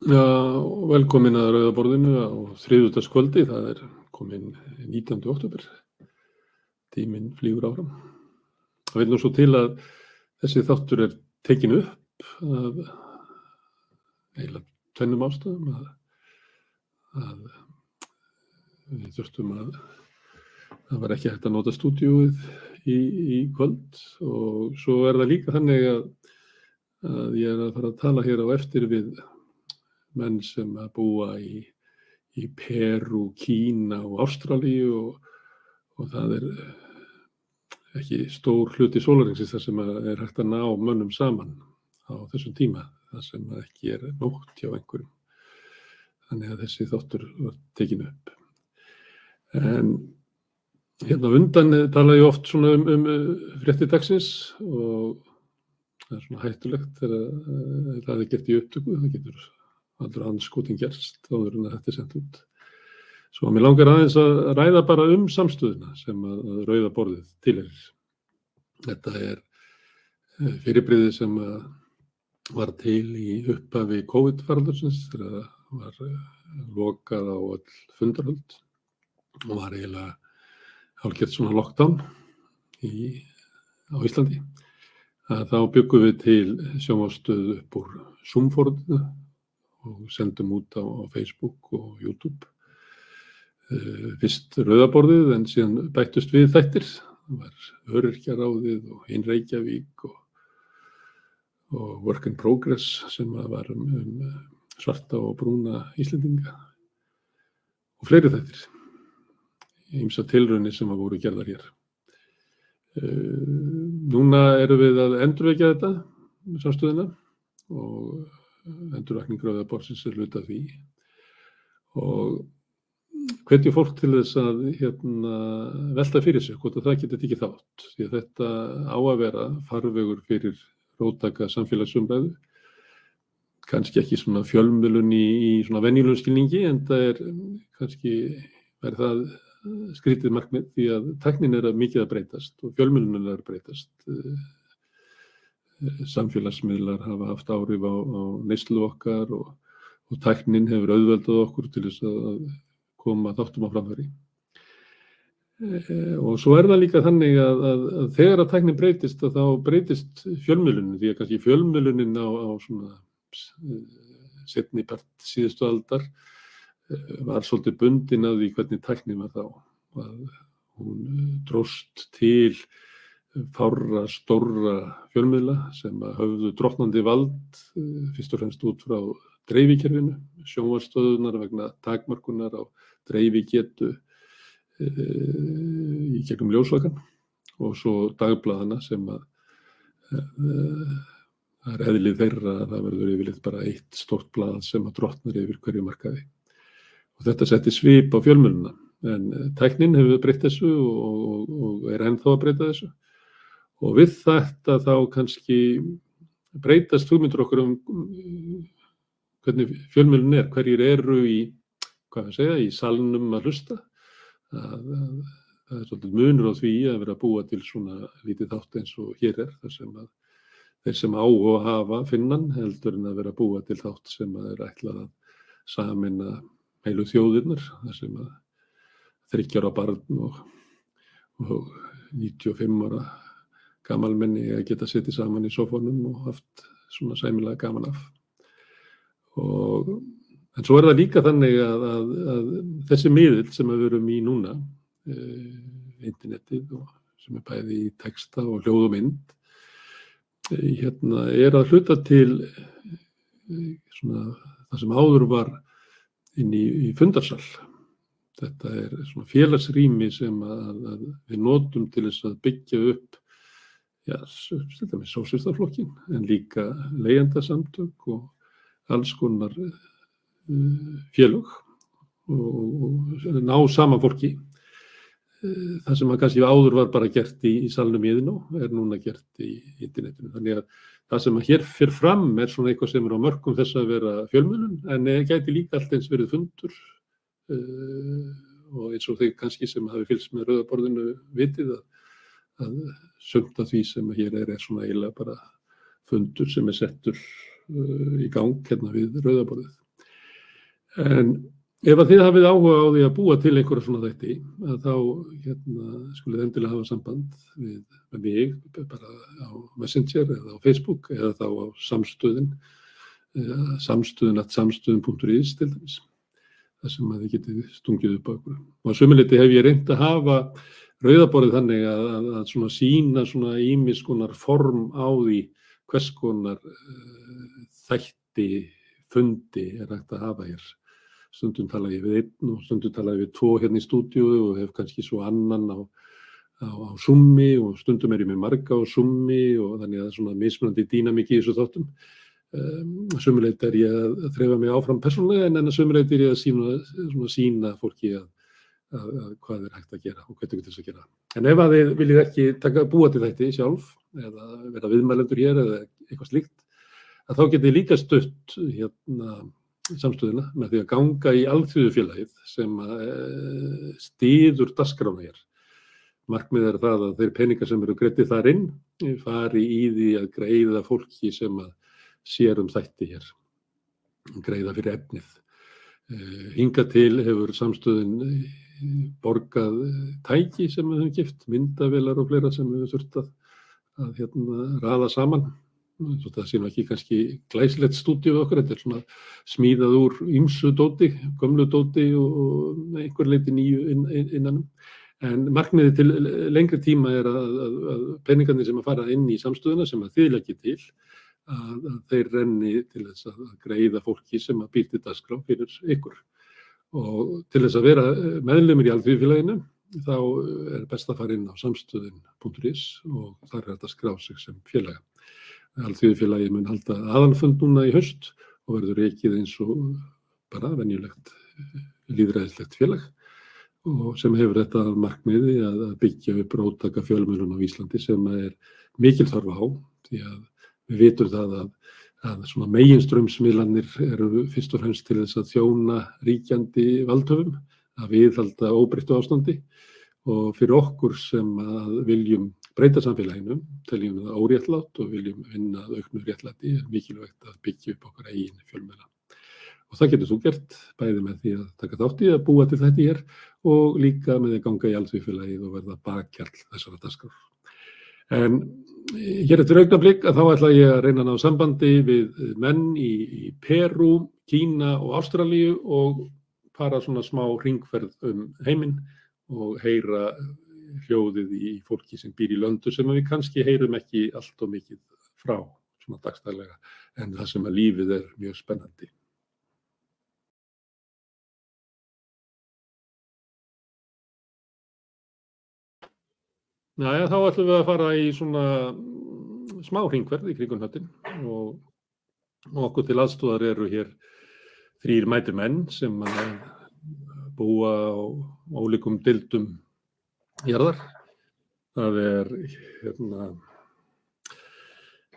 Já, velkomin að Rauðaborðinu á þriðutaskvöldi, það er komin 19. oktober, tíminn flýgur áfram. Það vil nú svo til að þessi þáttur er tekin upp af eiginlega tvennum ástöðum að, að við þurftum að það var ekki hægt að nota stúdíóið í, í kvöld og svo er það líka þannig að, að ég er að fara að tala hér á eftir við menn sem að búa í, í Peru, Kína og Ástralíu og, og það er ekki stór hluti sólaringsins þar sem er hægt að ná mönnum saman á þessum tíma, þar sem ekki er nótt hjá einhverjum. Þannig að þessi þáttur var tekin upp. En hérna undan tala ég oft svona um, um frétti dagsins og það er svona hættulegt þegar það er gert í upptöku, það getur allur anskotin gerst áður en að þetta er sendt út. Svo mér langar aðeins að ræða bara um samstöðuna sem að, að rauða borðið til er. Þetta er fyrirbriði sem var til í upphafi COVID-faraldursins þegar það var lokað á all fundarhöld og var eiginlega hálfgett svona lockdown í, á Íslandi. Að þá byggum við til sjónvástöðu upp úr Zoom-fórðinu og sendum út á, á Facebook og YouTube. Uh, fyrst rauðaborðið en síðan bættust við þættir. Það var Öryrkjaráðið og Hinn Reykjavík og, og Work in Progress sem var um, um svarta og brúna Íslendinga og fleiri þættir. Ímsa tilraunir sem að voru gerðar hér. Uh, núna erum við að endurvekja þetta með samstöðina og endurvækning Rauðaborðsins er hluta því. Og hvetju fólk til þess að hérna, velta fyrir sig hvort að það getur ekki þátt. Því að þetta á að vera farvegur fyrir rótaka samfélagsumræðu. Kannski ekki svona fjölmjölun í, í svona venjulun skilningi en það er kannski verið það skrítið markmið því að teknin er að mikið að breytast og fjölmjölun er að breytast samfélagsmiðlar hafa haft áhrif á, á neyslu okkar og, og tæknin hefur auðveldað okkur til þess að koma þáttum á framfæri. E, og svo er það líka þannig að, að, að þegar að tæknin breytist að þá breytist fjölmjölunin því að kannski fjölmjölunin á, á svona setni part síðustu aldar var svolítið bundin að því hvernig tæknin var þá. Að hún dróst til fárra stórra fjölmiðla sem hafðu drotnandi vald fyrst og fremst út frá dreifikerfinu, sjónvarstöðunar vegna takmarkunar á dreifigetu e, í gegnum ljósvakan og svo dagbladana sem að e, það er eðlið þeirra að það verður yfirleitt bara eitt stórt blad sem að drotnar yfir hverju markaði. Og þetta setti svip á fjölmiðluna en tæknin hefur breytt þessu og, og, og er ennþá að breyta þessu og við þetta þá kannski breytast hugmyndur okkur um hvernig fjölmjölun er, hverjir eru í, hvað við segja, í salnum að hlusta. Það, það, það er svolítið munur á því að vera að búa til svona lítið þátt eins og hér er, þar sem að þeir sem á og hafa finnan heldur en að vera að búa til þátt sem að er ætlað að samina heilu þjóðirnar, þar sem að þryggjar á barn og, og 95 ára gamalmenni að geta sittið saman í sofunum og haft svona sæmilega gaman af. Og, en svo er það líka þannig að, að, að þessi miðil sem við verum í núna, eh, internetið og sem er bæði í texta og hljóð og mynd, eh, hérna, er að hluta til eh, svona, það sem áður var inn í, í fundarsal. Þetta er svona félagsrými sem að, við notum til þess að byggja upp sósistaflokkin en líka leyendasamtök og alls konar uh, félög og, ná sama fólki. Uh, það sem kannski áður var bara gert í, í salnum íðin og er núna gert í internetinu. Þannig að það sem hér fyrir fram er svona eitthvað sem er á mörgum þess að vera fjölmjölun en gæti líka allt eins verið fundur og eins og þeir kannski sem hafi fylgst með rauðaborðinu vitið að að sumt af því sem hér er er svona eiginlega bara fundur sem er settur uh, í gang hérna við rauðaborðið. En ef að þið hafið áhuga á því að búa til einhverja svona þætti, þá hérna, skulið endilega hafa samband við, með mig, bara á Messenger eða á Facebook eða þá á samstöðin, samstöðin at samstöðin.is til dæmis, þar sem að þið getið stungið upp á okkur. Og að sömuleyti hef ég reynd að hafa rauðaborðið þannig að, að, að svona sína svona ímiskonar form á því hvers konar uh, þætti, fundi er hægt að hafa hér stundum tala ég við einn og stundum tala ég við tvo hérna í stúdíu og hef kannski svo annan á, á, á summi og stundum er ég með marga á summi og þannig að það er svona mismunandi dýnamík í þessu þáttum. Um, Sumuleit er ég að þrefa mig áfram persónulega en en að sumuleit er ég að sína, svona, sína fólki að hvað er hægt að gera og hvernig getur þess að gera. En ef að þið viljið ekki taka, búa til þetta sjálf eða vera viðmælendur hér eða eitthvað slíkt, að þá getið líka stutt hérna samstöðina með því að ganga í alþjóðufélagið sem uh, stýður daskrána hér. Markmið er það að þeir peningar sem eru greittið þar inn fari í því að greiða fólki sem sér um þætti hér, greiða fyrir efnið. Uh, hinga til hefur samstöðin borgað tæki sem við höfum gift, myndavelar og fleira sem við höfum þurft að, að hérna, raða saman það sé nú ekki kannski glæsilegt stúdíu við okkur, þetta er svona smíðað úr ymsu dóti, gömlu dóti og einhver leiti nýju inn, innanum. En markmiði til lengri tíma er að, að, að peningarnir sem að fara inn í samstöðuna sem að þið leggja til, að, þeir renni til þess að greiða fólki sem að býrti dagskrá fyrir ykkur. Og til þess að vera meðlumir í alþjóðfélaginu, þá er best að fara inn á samstöðin.is og þar er þetta skrá sig sem félaga. Alþjóðfélagi mun halda aðalfund núna í höst og verður ekki eins og bara venjulegt líðræðislegt félag og sem hefur þetta markmiði að byggja upp rótaka fjölmjölun á Íslandi sem er mikil þarfa á því að við vitum það að, að meginströmsmiðlanir eru fyrst og fremst til þess að þjóna ríkjandi valdhöfum að viðhalda óbreyttu ástandi og fyrir okkur sem að viljum breyta samfélaginu, teljum það óréttlátt og viljum vinna auknu réttlæti er mikilvægt að byggja upp okkar eigin fjölmjöla. Og það getur þú gert bæði með því að taka þátt í að búa til þetta hér og líka með að ganga í allsvífélagið og verða bakkjarl þessara daskar. En hér eftir augnablík að þá ætla ég að reyna að ná sambandi við menn í, í Peru, Kína og Ástralíu og fara svona smá ringferð um heiminn og heyra hljóðið í fólki sem býr í löndu sem við kannski heyrum ekki allt og mikið frá svona dagstæðlega en það sem að lífið er mjög spennandi. Næja, þá ætlum við að fara í svona smá hringverð í kringun höttin og, og okkur til aðstóðar eru hér þrýr mætir menn sem búa á ólíkum dildum jarðar. Það er hérna,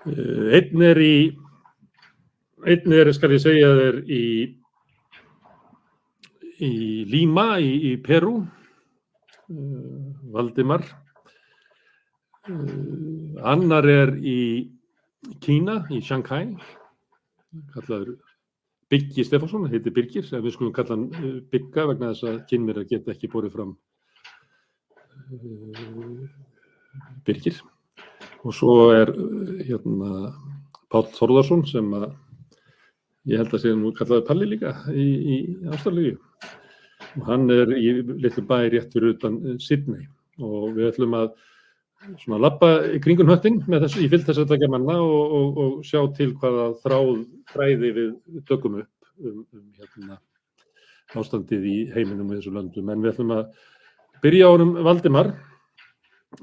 eh, einn er í, einn er, skal ég segja, er í, í Lima í, í Peru, uh, Valdimar. Uh, annar er í Kína, í Shanghai, kallaður Byggi Stefánsson, heitir Birgir, en við skulum kalla hann Bygga vegna þess að kynmir geta ekki borðið fram Eh, Birgir. Og svo er eh, hérna Pál Þorðarsson sem að ég held að sé nú kallaði Palli líka í, í og hann er í litlu bæ rétt fyrir utan Sydney. Og við ætlum að svona lappa kringun höttin með þessu, ég fylg þess að taka manna og, og, og sjá til hvaða þráð fræði við tökum upp um, um hérna ástandið í heiminum og þessu löndum en við ætlum að byrja árum Valdimar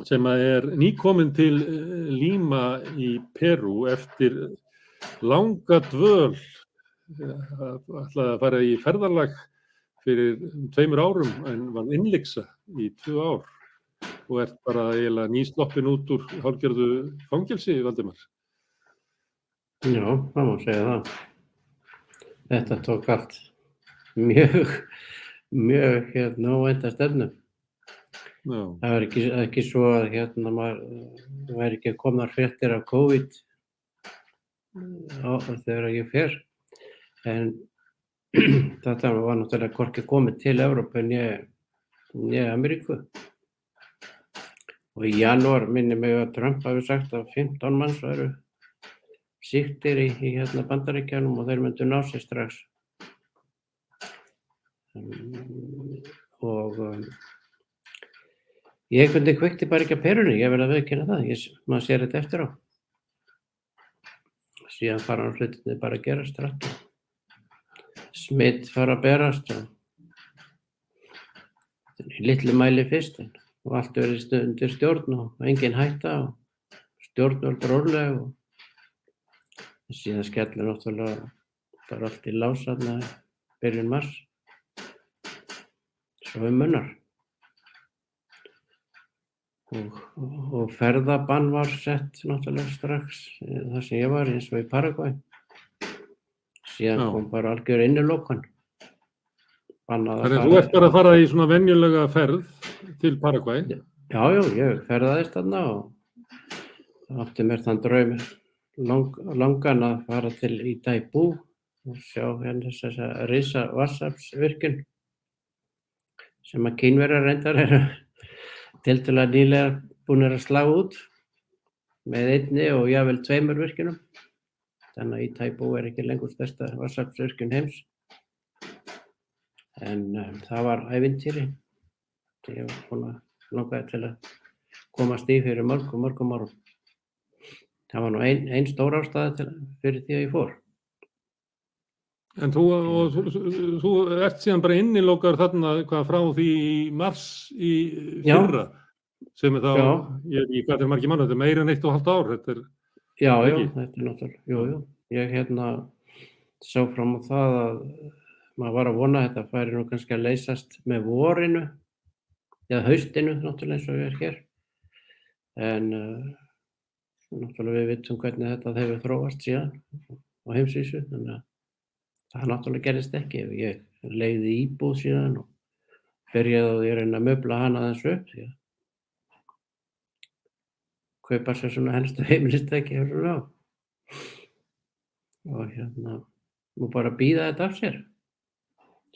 sem er nýkominn til eh, Líma í Peru eftir langa dvöl. Ætlaði að fara í ferðarlag fyrir tveimur árum en var innleiksa í tvö ár og ert bara eiginlega nýsloppin út úr hálgjörðu fangelsi, Valdimar. Já, það má segja það. Þetta tók allt mjög, mjög hérna óvænta stefnu. Já. Það var ekki, ekki svo að hérna maður væri ekki að koma hrettir af COVID á, þegar ég fer en þetta var náttúrulega hvorki komið til Evrópu nýja Ameríku. Og í janúar minni mig að Trump hafi sagt að 15 manns varu síktir í, í hérna bandaríkjanum og þeir myndu ná sér strax. Um, og um, ég fundi kvikti bara ekki að perunni, ég verði að veikina það, ég, maður sér þetta eftir á. Síðan fara hann hlutinni bara að gerast rætt. Smitt fara að berast og í litlu mæli fyrst og allt verið undir stjórn og engin hætta og stjórnvöld róleg og síðan skellur náttúrulega bara allt í lásaðna byrjun mars. Svo um munnar og, og ferðabann var sett náttúrulega strax þar sem ég var eins og í Paraguay síðan Já. kom bara algjör innilokkan Þannig að þú ert bara að fara í svona venjulega ferð til Paraguay? Já, já, ég ferðaðist þarna og átti mér þann draum lang, langan að fara til Itaipu og sjá hérna þess að reysa vassafsvirkun sem að kynverjar reyndar eru til til að nýlega búin að slá út með einni og jável tveimur virkunum. Þannig að Itaipu er ekki lengur stærsta vassafsvirkun heims en um, það var ævintýri ég langaði til að komast í fyrir mörgum, mörgum árum. Það var nú einn ein stór ástæði fyrir því að ég fór. En þú, og, þú, þú ert síðan bara innilókar þarna hvað frá því í mars í fyrra já. sem er þá, ég hvað er margir mann, þetta er meira en eitt og halvt ár, þetta er Já, já, þetta er náttúrulega, jú, jú, ég hérna sá fram á það að maður var að vona að þetta færi nú kannski að leysast með vorinu eða haustinu náttúrulega eins og við erum hér en uh, náttúrulega við vittum hvernig þetta hefur þróast síðan á heimsvísu þannig að það náttúrulega gerist ekki ef ég leiði íbúð síðan og byrjaði að ég reyna að möbla hana þessu upp því að kaupa sér svona helstu heimilistæki og hérna múið bara býða þetta af sér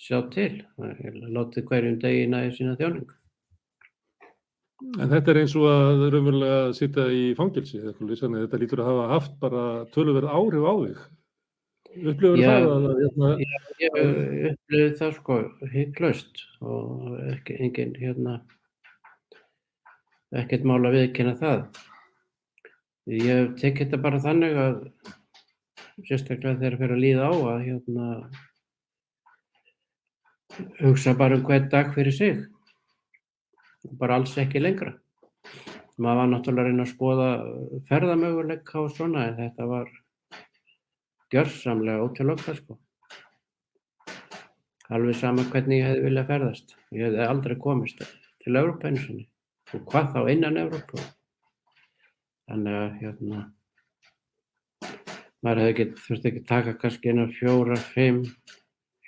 sjá til. Látið hverjum degi næði sína þjóningu. En þetta er eins og að raunverulega sitja í fangilsi, þetta lítur að hafa haft bara tölurverð áhrif á þig. Upplifur það að... Hérna... Já, ég upplifur það sko heiklaust og ekki, engin, hérna, ekkert mál að viðkynna það. Ég tek þetta bara þannig að sérstaklega þegar það fyrir að líða á að hérna hugsa bara um hvern dag fyrir sig bara alls ekki lengra. Maður var náttúrulega að reyna að skoða ferðamöguleika og svona en þetta var gjörsamlega ótilokka sko. Alveg sama hvernig ég hefði viljað ferðast. Ég hefði aldrei komist til Európa-einsinni og hvað þá innan Európa þannig að hérna maður hefði þurfti ekki taka kannski einar fjóra, fimm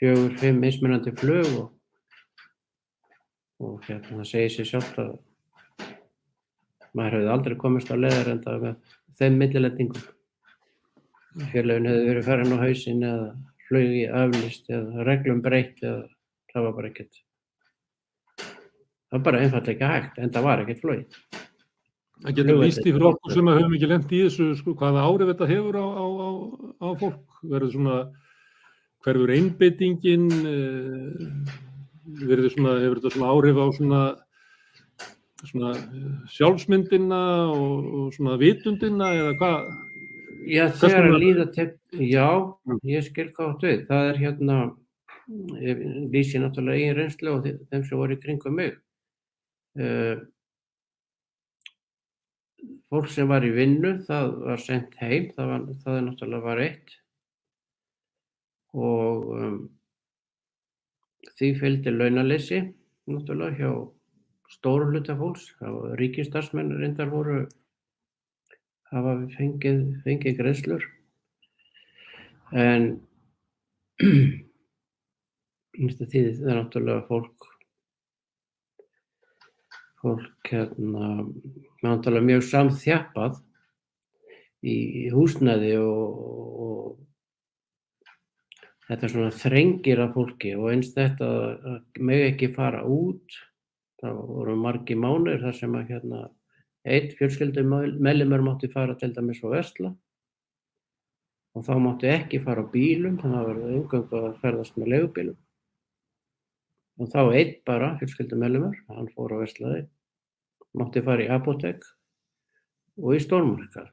fjögur, fimm mismunandi flug og, og hérna það segir sér sjálft að maður hefði aldrei komist á leðar en það með þeim millilendingum. Fjarlöfin hefði verið farin á hausin eða flugi aflist eða reglum breytt eða það var bara ekkert. Það var bara einfallega ekki hægt en það var ekkert flugið. Það getur víst í fyrir okkur sem að höfum ekki lendi í þessu sko, hvaða árið þetta hefur á, á, á, á fólk. Verður svona hverfur einbyttingin eh, verður svona, hefur þetta svona áhrif á svona, svona eh, sjálfsmyndina og, og svona vitundina eða hvað? Já, þegar að líða til, já, ég skil gátt við, það er hérna, ég lýsi náttúrulega eigin reynslu og þeim sem voru í kringum mig. Uh, fólk sem var í vinnu, það var sendt heim, það, var, það er náttúrulega var eitt og um, því fylgdi launalessi náttúrulega hjá stóru hluta fólks, ríkistarsmenn reyndar voru hafa fengið, fengið greiðslur. En mérstu tíði það er náttúrulega fólk fólk hérna náttúrulega mjög samþjapað í húsnæði og, og þetta svona þrengir af fólki og eins þetta með ekki fara út það voru margi mánir þar sem að hérna einn fjölskyldum meðlumur mátti fara til dæmis á Vesla og þá mátti ekki fara á bílum þannig að það var umgöngu að ferðast með legubílum og þá einn bara fjölskyldum meðlumur, hann fór á Veslaði mátti fara í apotek og í stórmarkað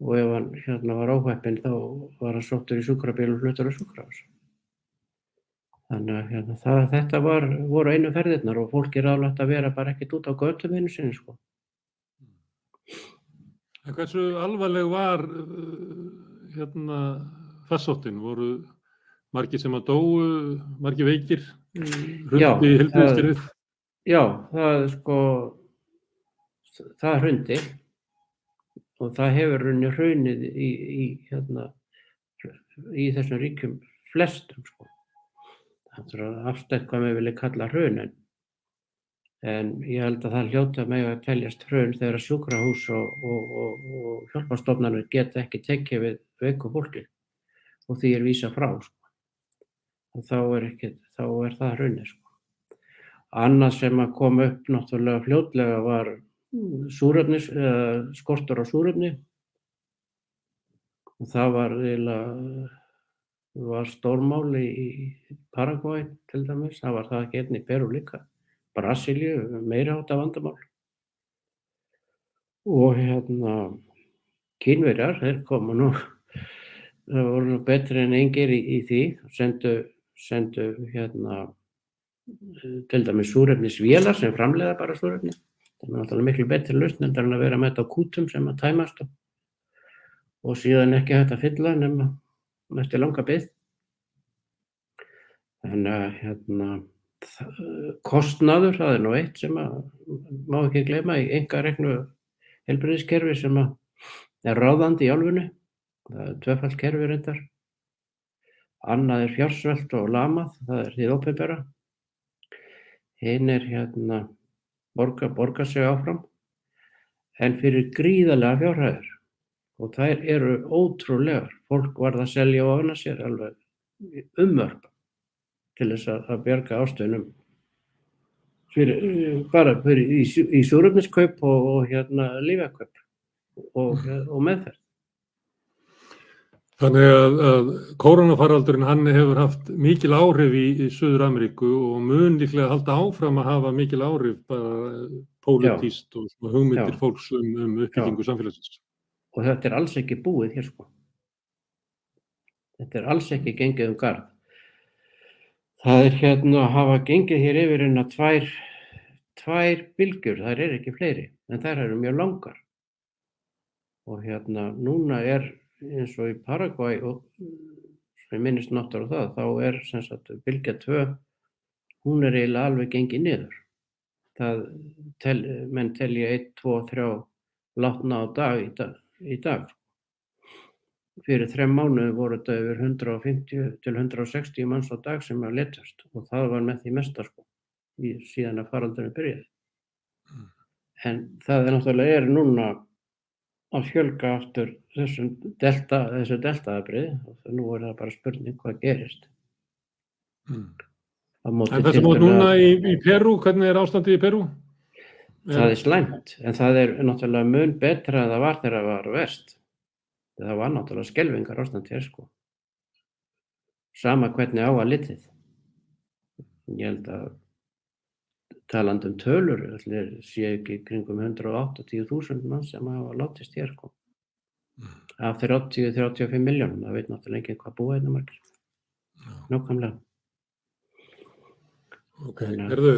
og ef hann hérna var óhæppinn þá var hann sóttur í sjúkrabíl og hlutur á sjúkrahús. Þannig að hérna, það, þetta var, voru einu ferðirnar og fólk er alveg að vera bara ekkert út á göttum einu sinni sko. En hversu alvarleg var uh, hérna farsóttin? Voru margir sem að dóu, margir veikir, hrundi helbriðskerfið? Já, það sko, það hrundi og það hefur runni hrunið í, í, hérna, í þessum ríkjum flestum sko. Það er afstætt hvað við viljum kalla hrunin. En ég held að það hljóta með að teljast hrun þegar sjúkrahús og, og, og, og hjálpastofnarnir geta ekki tekið við veiku fólki og því er vísa frá. Sko. Og þá er, ekki, þá er það hrunið. Sko. Annað sem að kom upp náttúrulega fljótlega var súröfnis, eða skortur á súröfni og það var var stórmáli í Paraguay til dæmis, það var það ekki einni í Peru líka, Brasilíu meira átt af vandamál. Og hérna kynverjar, þeir koma nú það voru betri en engir í, í því, sendu sendu hérna til dæmis súröfnisvélar sem framleiða bara súröfni Það er náttúrulega miklu betri lausn en að vera með þetta á kútum sem að tæmast og, og síðan ekki hægt að fylla nema eftir langa byggð. Þannig að hérna, kostnaður, það er nú eitt sem að má ekki gleyma í enga regnu helbriðiskerfi sem að er ráðandi í álfunni. Það er tvefald kerfi reyndar. Annað er fjársvelt og lamað, það er því ópebera. Hinn er hérna borga, borga sig áfram en fyrir gríðarlega fjárhæður og þær eru ótrúlegar. Fólk varð að selja og afna sér alveg umörp til þess að, að bjarga ástöðunum fyrir, bara fyrir, í, í súröfniskaup og, og hérna lífakaup og, og meðferð. Þannig að, að koronafaraldurinn hann hefur haft mikil áhrif í, í Suður Ameríku og mun líklega halda áfram að hafa mikil áhrif bara pólitíst og hugmyndir Já. fólks um, um uppbyggingu samfélagsins. Og þetta er alls ekki búið hér sko. Þetta er alls ekki gengið um garð. Það er hérna að hafa gengið hér yfir en að tvær, tvær bylgjur, það er ekki fleiri, en þær eru mjög langar. Og hérna núna er eins og í Paraguay og sem ég minnist náttúrulega það, þá er sem sagt bylgja 2, hún er eiginlega alveg gengið niður. Það, tel, menn telja 1, 2, 3 látna á dag í dag. Í dag. Fyrir þrem mánuði voru þetta yfir 150 til 160 manns á dag sem að letast og það var með því mesta sko, síðan að faraldurinn byrjaði. Mm. En það er náttúrulega er núna að fjölga aftur þessum delta, þessu deltaafbrið og nú er það bara spurning hvað gerist. Mm. En það sem átt núna í, í Peru, hvernig er ástandið í Peru? Það er slæmt, en það er náttúrulega mun betra en það var þegar það var vest. Það var náttúrulega skelvingar ástand hér sko. Sama hvernig á að litið. Ég held að talandum tölur, allir sé ekki kringum 180.000 mann sem hafa látist hér kom. Mm. Af 30-35 miljónum, það veit náttúrulega ekki hvað búið einna margir. Nákvæmlega. Ok, herðu,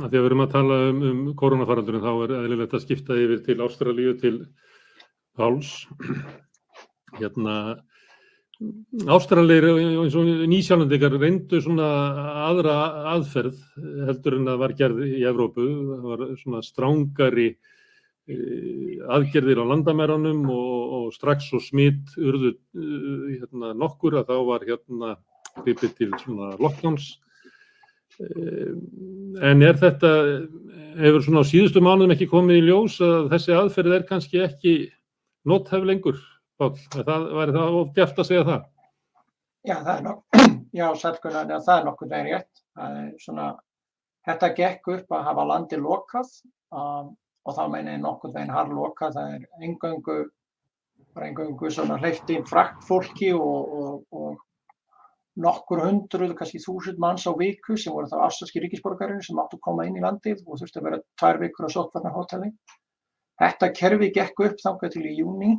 að því að við erum að tala um, um koronafaraldurinn þá er eðlilegt að skipta yfir til Ástralíu til Páls. Hérna, Ástralir eins og nýsjálfandikar reyndu svona aðra aðferð heldur en að var gerð í Evrópu. Það var svona strángari e, aðgerðir á landamæranum og, og strax og smitt urðu e, hérna, nokkur að þá var hérna gripið til svona lockdowns. E, en er þetta, hefur svona á síðustu mánuðum ekki komið í ljós að þessi aðferð er kannski ekki nothæf lengur? Það væri það ofgjart að segja það? Já, það er nokkuð, já, sælkunar, það er nokkuð þegar rétt. Svona, þetta gekk upp að hafa landi lokað um, og þá meina ég nokkuð þegar har lokað, það er engöngu, bara engöngu svona hleyfti inn frakt fólki og, og, og nokkur hundruð, kannski þúsund manns á viku sem voru þá afstæðski ríkisborgarinn sem áttu að koma inn í landið og þurfti að vera tvær vikur á sótvarnarhóteli. Þetta kerfi gekk upp þangað til í júni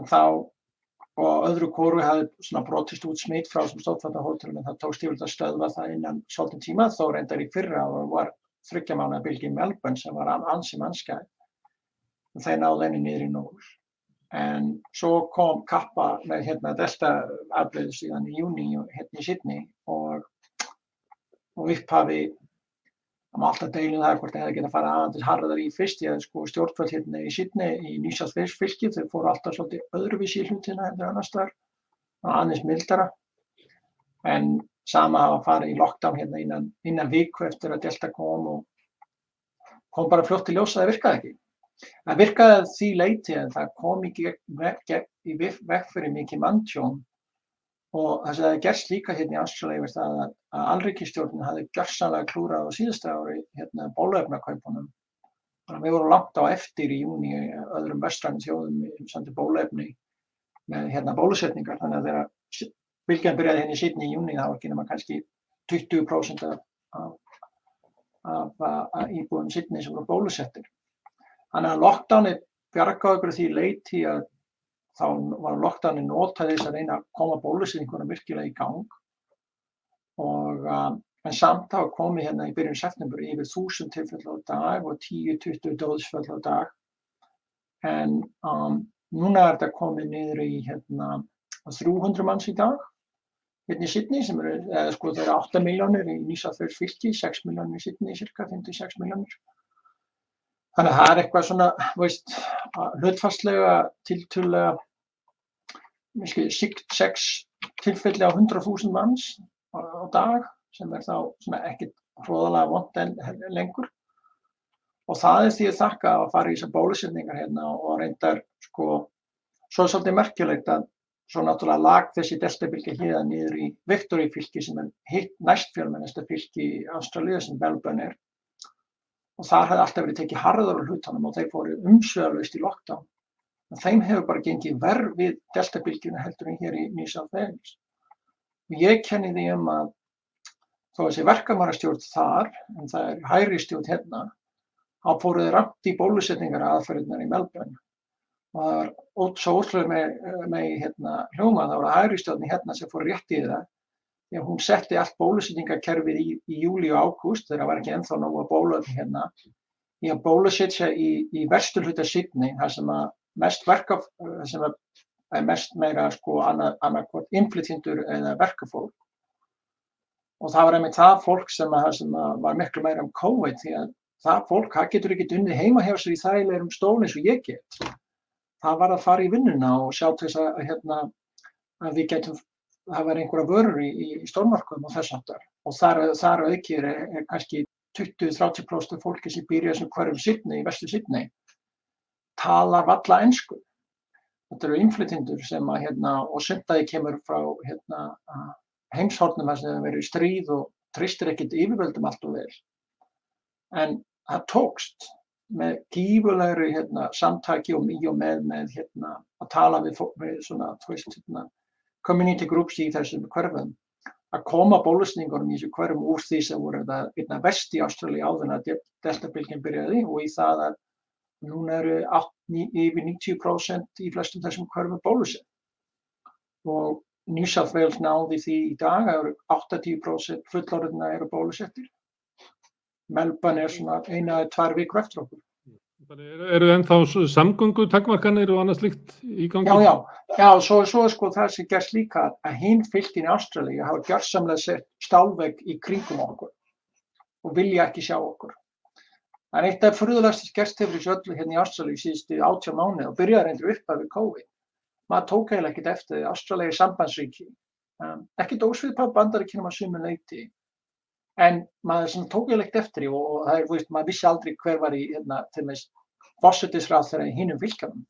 en þá og öðru kóru hafði svona brotist út smitt frá sem stóðfatahótelum en það tókst yfir að stöðva það innan svolítið tíma. Þó reyndar í fyrra og var þryggja mánu að bylgi í Melbourne sem var ansi mannskæð. Og þeir náðu henni í nógur en svo kom kappa með hérna delta afbreyðu síðan í júni hérna í Sydney og og upphafi Það má alltaf deilin um það hvort það hefði getið að fara aðeins harðar í fyrst. Ég hefði sko stjórnfjöld hérna í Sydney í Nýsjáðsfylki, þau fóru alltaf svolítið öðruvísi í hlutina en það annars þar, aðeins mildara. En sama hafa farið í lockdown hérna innan, innan viku eftir að Delta kom og kom bara fljótt til ljós að það virkaði ekki. Það virkaði því leiti en það kom í vekk fyrir mikið manntjón Og það sem það gerst líka hérna í Ástralíu er það að, að alríkistjórnin hafi gjörsanlega klúrað á síðustu ári hérna að við vorum langt á eftir í júni öðrum vestrænum þjóðum um sandi bólöfni með hérna bólusetningar. Þannig að þegar bylgjan byrjaði hérna í sítni í júni þá var ekki nema kannski 20% af, af, af, af íbúðum sítni sem voru bólusettir. Þannig að lockdowni bjargaði okkur því leiti að þá var lockdownin notað þess að reyna að koma bólusetningunum virkilega í gang. Og um, en samt þá komi hérna í byrjun september yfir þúsund tilfell á dag og 10-20 dóðsfell á dag. En um, núna er þetta komið niður í hérna 300 manns í dag. Hérna í Sydney sem eru, eða sko það eru 8 miljónir í Nýsafjörð fylki, 6 miljónir í Sydney cirka, 56 miljónir Þannig að það er eitthvað svona, veist, hlutfastlega tiltölulega, sex tilfelli á 100.000 manns á dag sem er þá svona ekkit hróðalega vond en lengur. Og það er því að þakka að fara í þessar bólusetningar hérna og reyndar, sko, svo er svolítið merkjulegt að svo náttúrulega lag þessi deltabilgi hérna niður í Victory fylki sem er hitt næst fjölmennasta fylki í Ástralíu sem Melbourne er og þar hefði alltaf verið tekið harður á hlutunum og þeir fóru umsvegarlaust í lockdown. En þeim hefur bara gengið verð við deltabilgjuna heldur en hér í Nýsaf Vegas. Og ég kenni því um að þó að þessi verkamannastjórn þar, en það er hæri stjórn hérna, þá fóruði ramt í bólusetningar aðferðunar í Melbourne. Og það var svo ótrúlega með, með hérna, hljóma, það var hæri stjórn hérna sem fór rétt í það Já, hún setti allt bólusetningakerfið í, í júli og ágúst þegar það var ekki enþá nógu að bóluöfni hérna í að bólusetja í, í verstur hluta Sydney þar sem að mest verka, sem að mest meira sko annarkvæmt inflytjendur eða verkafólk og það var einmitt það fólk sem, að, sem að var miklu meira um COVID því að það fólk, það getur ekki dunnið heima hjá sér í þægilegum stól eins og ég get. Það var að fara í vinnuna og sjá til þess að, hérna, að við getum það verði einhverja vörur í, í stórmarkum og þess aftar og þar, þar aukir er, er kannski 20-30% af fólki sem býr í þessum hverjum Sydney, í vestu Sydney talar valla ennsku þetta eru inflytindur sem að hérna, og sundaði kemur frá hérna, heimshornum þar sem verið stríð og tristir ekkert yfirvöldum allt og vel. En það tókst með gífurlegri hérna, samtaki og mjög með, með hérna, að tala við, við svona, veist, hérna, community groups í þessum hverfum að koma bólusningunum í þessu hverfum úr því sem voru þetta einna vest í Ástrali áður að deltabilginn byrjaði og í það að núna eru 8, yfir 90% í flestum þessum hverfum bólusinn. Og New South Wales náði því í dag að 80% fullorðina eru bólusettir. Melbourne er svona eina eða tvær vikur eftir okkur. Eru það ennþá samgöngu takkmarkanir og annað slikt í gangi? Já, já, já, svo, svo sko það sem gerst líka að hinn fylgin í Ástralíu hafa gjörsamlega sett stálvegg í kringum okkur og vilja ekki sjá okkur. Það er eitt af fruðulegast sem gerst hefur þessu öllu hérna í Ástralíu síðustu átjá mánu og byrjaði reyndur upp af við COVID. Maður tók eiginlega ekkert eftir því Ástralíu sambandsríki, um, ekkert ósviðpað bandaríkinum að sumu leiti en maður tók eiginlega ekkert eftir því og, það er, veist, maður vissi aldrei hver var í hérna, til og þeirra í hinnum fylgjarnum.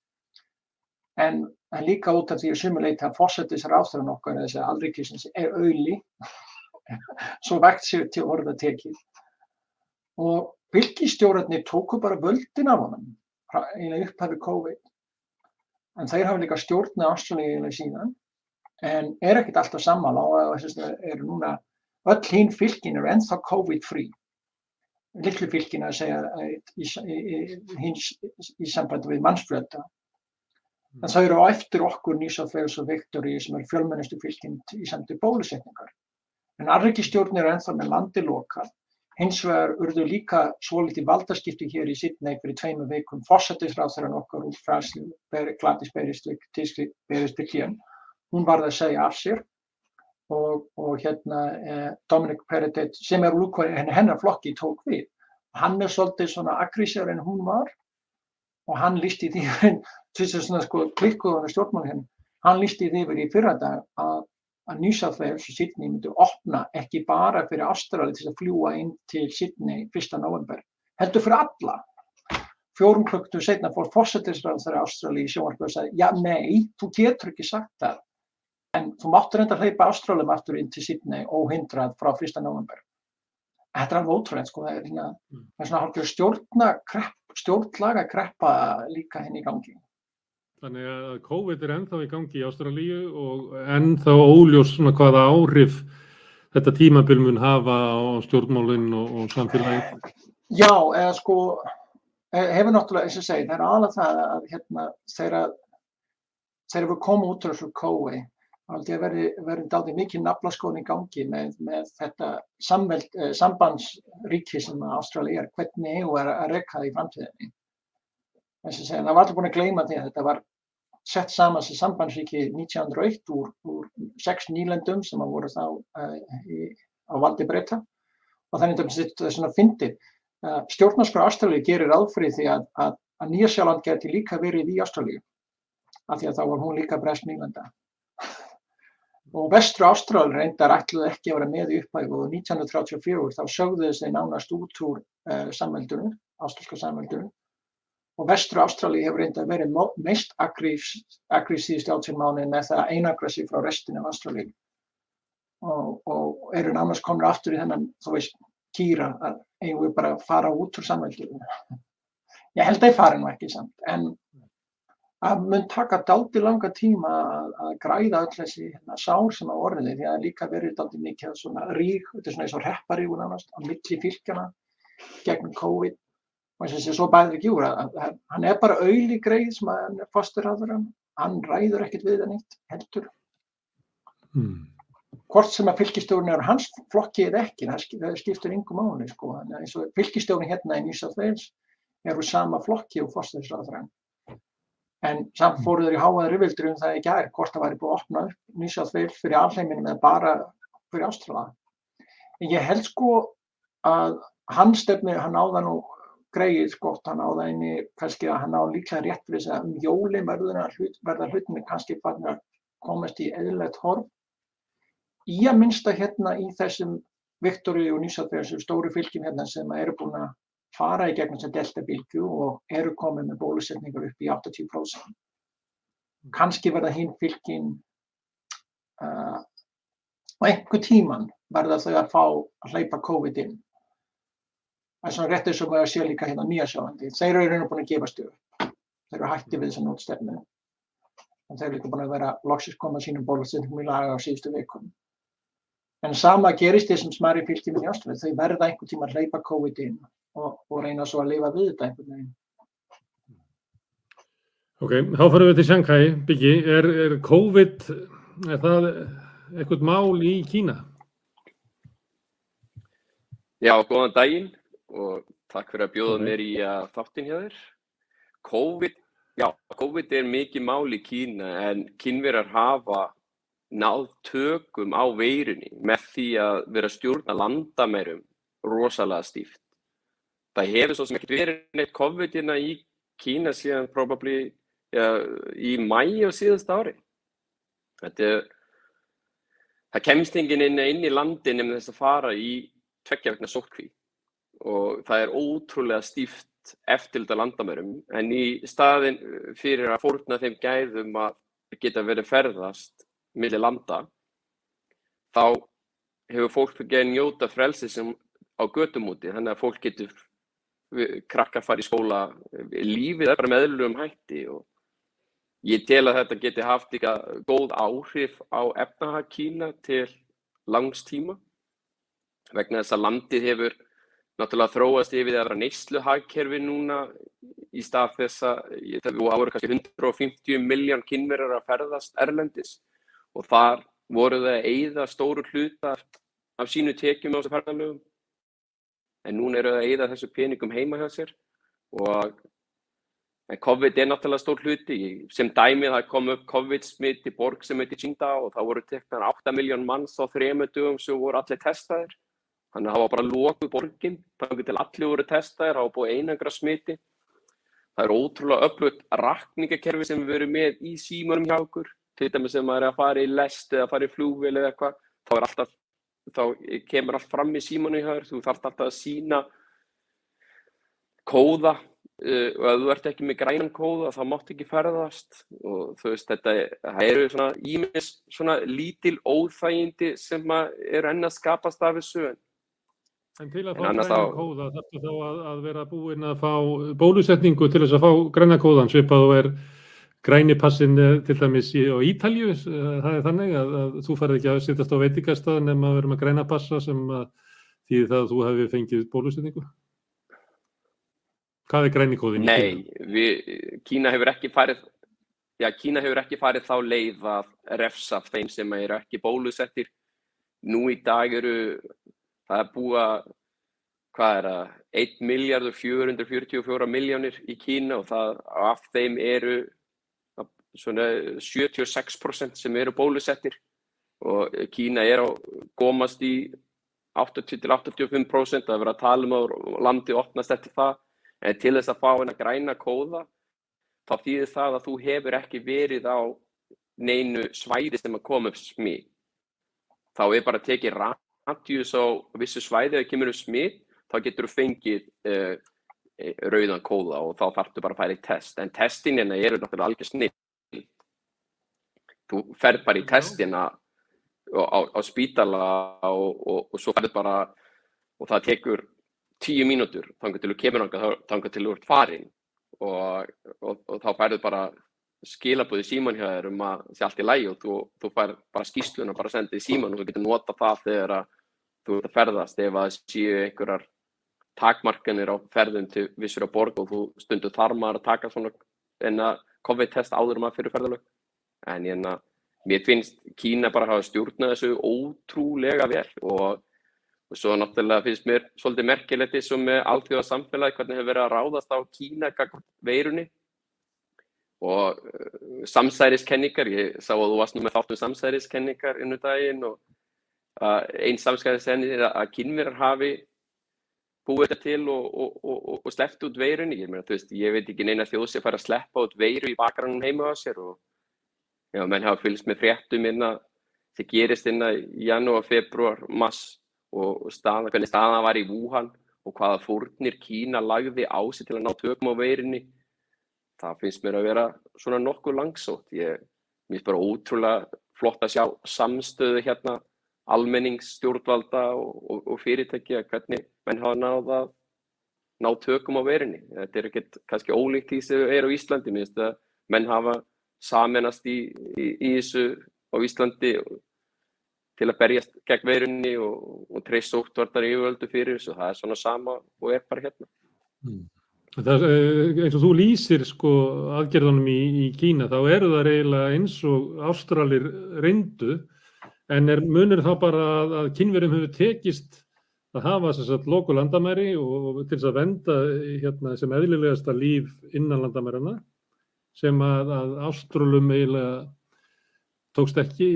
en, en líka út af því að sumuleita að fórsetisra áþrann okkar þessi alrikisins er auðli svo vægt sér til orða tekið. Og fylgistjórarnir tóku bara völdin af honum eiginlega upphafi COVID. En þeir hafa líka stjórna ástralíðilega síðan. En er ekkert alltaf sammála og er núna öll hinn fylgin eru ennþá COVID-free litlu fylgin að segja í, í, í, í sambandi við mannsflöta en þau eru á eftir okkur Nýsaflegs og Viktori sem er fjölmennustu fylgin í sambandi bólusetningar. En Arrekistjórn eru ennþá með landi lokal hins vegar urðu líka svo litið valdaskipti hér í Sydney fyrir tveimu veikum fórsættisráþarann okkar úr fræslu Gladys Beristiklian hún varði að segja af sér og, og hérna eh, Dominic Perrottet sem er úr hennar flokki tók við hann er svolítið svona aggrísjár en hún var og hann lísti því þess að svona sko klikkuðan stjórnmál henn hann lísti því verið í fyrra dag að að New South Wales og Sydney myndu opna ekki bara fyrir Ástrali til að fljúa inn til Sydney 1. november, heldur fyrir alla. Fjórum klukktu setna fór fórsetisræðan þegar Ástrali í sjónvarpu og sagði, já nei, þú getur ekki sagt það, en þú máttur enda hleypa Ástralum aftur inn til Sydney óhindrað frá 1. november. Þetta er alveg ótrúlega, sko, það er svona, svona hálfur stjórnakrepp, stjórnlaga kreppa líka henni í gangi. Þannig að COVID er ennþá í gangi í Ástralíu og ennþá óljós svona hvaða áhrif þetta tímabil mun hafa á stjórnmálinn og, og samfélagið. Já, eða sko, hefur náttúrulega, eins og segi, það er alveg það að hérna, þegar við komum út úr þessu COVID, held ég að verði, verði dátir mikið naflaskóðin í gangi með, með þetta samveld, eh, sambandsríki sem Ástralíu er, hvernig EU er að rekka í framtíðinni. Að það var allir búin að gleyma því að þetta var sett saman sem sambandsríki 1901 úr, úr sex nýlendum sem voru þá uh, í, á valdi breyta og þannig að þetta er svona fyndið. Uh, Stjórnarskrá Ástralíu gerir aðfrið því að, að, að Nýjasjáland geti líka verið í Ástralíu af því að þá var hún líka brest nýlenda. Og vestru Ástralíu reyndar ætluði ekki að vera með í upphæfu og 1934 þá sögðu þessi nánast út úr uh, samveldunum, ástralska samveldunum og vestur Ástralíu hefur reynda verið mest aggressív stjálfsynmáni með það að einagra sig frá restinu af Ástralíu og, og eru nánast komur aftur í þennan, þú veist, kýra að eigum við bara að fara út úr samveldinu. Ég held að ég fari nú ekki samt, en að mun taka daldi langa tíma að, að græða öll þessi hérna, sár sem á orðinni því að líka verið daldi mikið svona rík, þetta er svona eins og repparígu nánast á milli fylgjana gegn COVID. Og þess að svo bæður ekki úr að hann er bara auðli greið sem að hann er fórsturraður hann ræður ekkert við það nýtt heldur. Hmm. hvort sem að fylgistjórun er hans flokki eða ekki, það skiptur yngum máli sko, eins og fylgistjórun hérna í Wales eru sama flokki og fórsturraður en samt hmm. fóruður í háaður yfirvildur um það ekki aðeins hvort það væri búið að opna New South Wales fyrir alheiminum eða bara fyrir Ástrala en ég held sko að hann stefni, hann áða nú greið skott, hann á það einni, kannski að hann á líklega rétt fyrir þess að um verður hlut, verða hlutinni kannski farin að komast í eðlert horf. Í að minnsta hérna í þessum Viktori og Nýsatvegar stóru fylgjum hérna sem eru búin að fara í gegnum sem delta-bylgu og eru komið með bólusetningar upp í 80%. Kannski verða hinn fylgjum uh, og einhver tíman verða þau að fá að hleypa COVID inn. Það er svona rétt eins og maður sé líka hérna Nýjasjálandi, þeir eru raun og búin að gefa stöðu, þeir eru hætti við þessan nótstefnu en þeir eru líka búin að vera loksist koma sínum bólustöndum í laga á síðustu vikum. En sama gerist þessum smæri fylgjum í Ástralja, þau verða einhvern tíma að hleypa COVID inn og, og reyna svo að lifa við þetta einhvern veginn. Ok, þá farum við til Shanghai, Byggi, er, er COVID, er það eitthvað mál í Kína? Já, góðan daginn og takk fyrir að bjóða mér í að þáttin hjá þér. COVID, já, COVID er mikið mál í Kína en kynverar hafa náð tökum á veirunni með því að vera stjórna landamærum rosalega stíft. Það hefur svo sem ekki verið neitt COVID-ina í Kína síðan probably ja, í mæi á síðast ári. Þetta er, það kemst enginn inn, inn í landin um þess að fara í tveggja vegna sótkví og það er ótrúlega stíft beint eftirlita landamærum en í staðin fyrir að fórna þeim gæðum að geta verið ferðast millir landa þá hefur fólk fyrir að njóta frelsi sem á götumúti þannig að fólk getur krakkar fara í skóla lífið er bara meðlum hætti og ég tel að þetta geti haft eitthvað góð áhrif á efnahag Kína til langs tíma vegna þess að landið hefur náttúrulega þróast yfir að vera neysluhagkerfi núna í stað þess að það voru kannski 150 miljón kynverjar að ferðast erlendis og þar voru það að eigða stóru hluta af sínu tekjum á þessu ferðarlögum en núna eru það að eigða þessu peningum heima hjá sér og COVID er náttúrulega stór hluti. Sem dæmið það kom upp COVID smitt í borg sem heiti Qingdao og það voru teknar 8 miljón manns á þrejum dögum sem voru allir testaðir. Þannig að það var bara lókuð borgin. Þannig til allir voru testaðir, það var búið einangra smiti. Það er ótrúlega öflugt rakningakerfi sem við verum með í símanum hjá okkur. Til dæmis sem maður er að fara í lest eða að fara í flúvil eða eitthvað þá er alltaf þá kemur allt fram í símanu hjá þér, þú þarf alltaf að sína kóða. Uh, og ef þú ert ekki með grænan kóða þá máttu ekki ferðast. Og þú veist þetta eru svona ímis svona lítil óþægindi sem eru enn að skapast af þessu. En En til að fá græna kóða þarf þá að, að vera búinn að fá bólusetningu til þess að fá græna kóðan svipað og er græni passin eh, til dæmis í, á Ítalju, eh, það er þannig að, að þú farið ekki að sittast á veitikastað nema að vera með græna passa sem því það að þú hefði fengið bólusetningu? Hvað er græni kóðin? Nei, við, Kína hefur farið, já, Kína hefur ekki farið þá leið að refsa þeim sem eru ekki bólusettir. Nú í dag eru, það er búa, hvað er það, 1 miljardur 444 miljónir í Kína og það, af þeim eru svona 76% sem eru bólusettir og Kína er á gómast í 80-85% að vera að tala um að landi opnast eftir það. En til þess að fá henn að græna kóða þá þýðir það að þú hefur ekki verið á neinu svæði sem að koma upp smið þá er bara að tekið radius á vissu svæði að kemur upp smið þá getur þú fengið uh, rauðan kóða og þá þarftu bara að færa í test. En testin hérna eru náttúrulega algjör snill þú fer bara í testina á, á spítala og, og, og svo ferður bara og það tekur tíu mínútur þangar til þú kemur þangar til þú ert farin og, og þá ferður bara skilabúði síman hjá þér um að það sé allt í lægi og þú, þú fær bara skýslun og bara sendið í síman og þú getur nota það þegar að þú ert að ferðast. Ef að séu einhverjar takmarkanir á ferðum til vissur á borg og þú stundur þar maður að taka svona en að COVID-test áður um að fyrir ferðalög en enna, mér finnst Kína bara hafa stjórnað þessu ótrúlega vel og, og svo náttúrulega finnst mér svolítið merkilegt eins og með alþjóða samfélagi hvernig hefur verið að ráðast á Kína veirunni. Og uh, samsæriskenningar, ég sá að þú varst nú með þáttum samsæriskenningar innu daginn og uh, einn samsæriskenning er að kynverar hafi búið þetta til og, og, og, og sleppt út veirunni, ég, meina, veist, ég veit ekki neina þjóð sem fara að sleppa út veiru í bakgrannum heima á sér og Já, menn hafa fylgst með fréttum inna sem gerist inna í janúar, februar, mass og staða, hvernig staðan var í Wuhan og hvaða fórnir Kína lagði á sig til að ná tökum á veirinni. Það finnst mér að vera svona nokkuð langsótt. Ég finnst bara ótrúlega flott að sjá samstöðu hérna almenningsstjórnvalda og, og, og fyrirtæki að hvernig menn hafa náða ná tökum á veirinni. Þetta er ekkert kannski ólíkt því sem er á Íslandi. Mér finnst að menn hafa saminast í, í, í þessu á Íslandi til að berjast gegn veirunni og, og treyst óttvartar yfirvöldu fyrir þessu. Það er svona sama og er bara hérna. Mm. Það, eh, eins og þú lýsir sko aðgerðunum í, í Kína þá eru það eiginlega eins og ástralir reyndu en er munir þá bara að, að kynverjum hefur tekist að hafa að loku landamæri og, og til þess að venda hérna, sem eðlilegasta líf innan landamærana sem að, að ástrólum eiginlega tókst ekki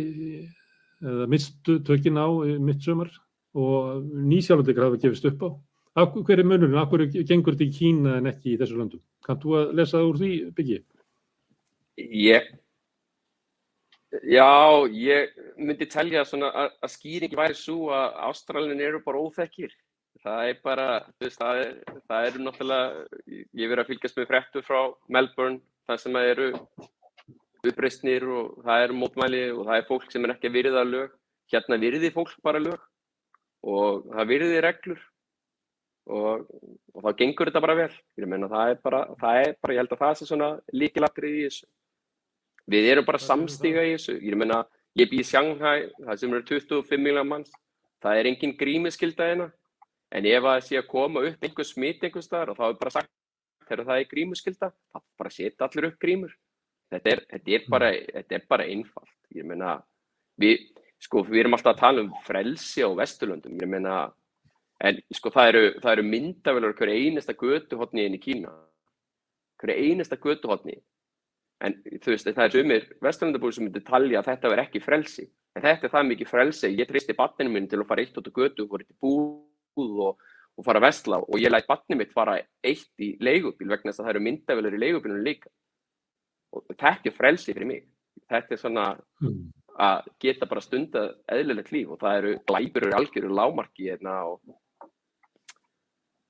eða mistu tökinn á mitt sömur og nýsjálfendir hafa gefist upp á. Hver er munurinn? Akkur gengur þetta í Kína en ekki í þessu landum? Kannt þú að lesa það úr því byggji? Ég, já, ég myndi telja að, að skýringi væri svo að Ástralin eru bara óþekkir. það er bara, þú veist, það er, eru náttúrulega, ég verið að fylgjast með frektur frá Melbourne, það sem eru uppreistnir og það eru mótmæli og það er fólk sem er ekki að virða lög. Hérna virði fólk bara lög og það virði reglur og, og þá gengur þetta bara vel. Ég meina, það er bara, það er bara, ég held að það sé svona líkilatrið í þessu. Við erum bara samstíga í þessu. Ég meina, ég býð í Shanghai, það sem eru 25 miljónar manns, það er engin grímiskylda hérna. En ef það sé að koma upp einhver smitt einhver staðar og þá er bara sagt þegar það er grímuskylda, þá bara setja allir upp grímur. Þetta er, þetta er, bara, þetta er bara einfalt. Ég meina, við, sko, við erum alltaf að tala um frelsi á Vesturlöndum. Ég meina, en sko, það eru, það eru myndavelur hverju einasta götuhotni inn í Kína. Hverju einasta götuhotni. En þú veist, það er sumir Vesturlöndabúi sem myndir talja að þetta verð ekki frelsi. En þetta er það mikið frelsi. Ég tristi batninu minn til að fara eitt út á götu og eitt í búð og, og fara að vestla og ég læt batnið mitt fara eitt í leigubíl vegna þess að það eru myndavelur í leigubílunum líka og þetta er frelsi fyrir mig þetta er svona mm. að geta bara stunda eðlilegt líf og það eru glæpur og algjörur lámarki hérna og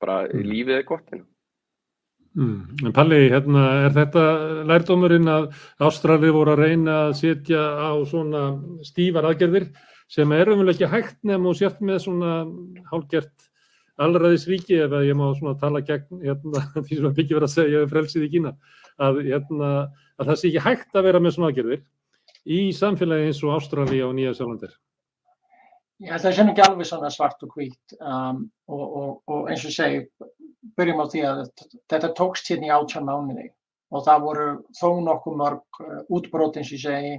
bara mm. lífið er gott hérna Mm. En Palli, hérna, er þetta lærdómurinn að Ástrali voru að reyna að setja á svona stífar aðgerðir sem er umvel ekki hægt nefn og sért með svona hálgert allraðisríki ef ég má svona tala gegn hérna, því sem að byggja verið að segja frelsið í Kína að, hérna, að það sé ekki hægt að vera með svona aðgerðir í samfélagi eins og Ástrali og Nýja Sjálandir? Ég held að það sé ekki alveg svona svart og hvít um, og, og, og eins og segi, byrjum á því að þetta tókst hérna í átján mánuði og það voru þó nokkuð mörg uh, útbrót eins og segi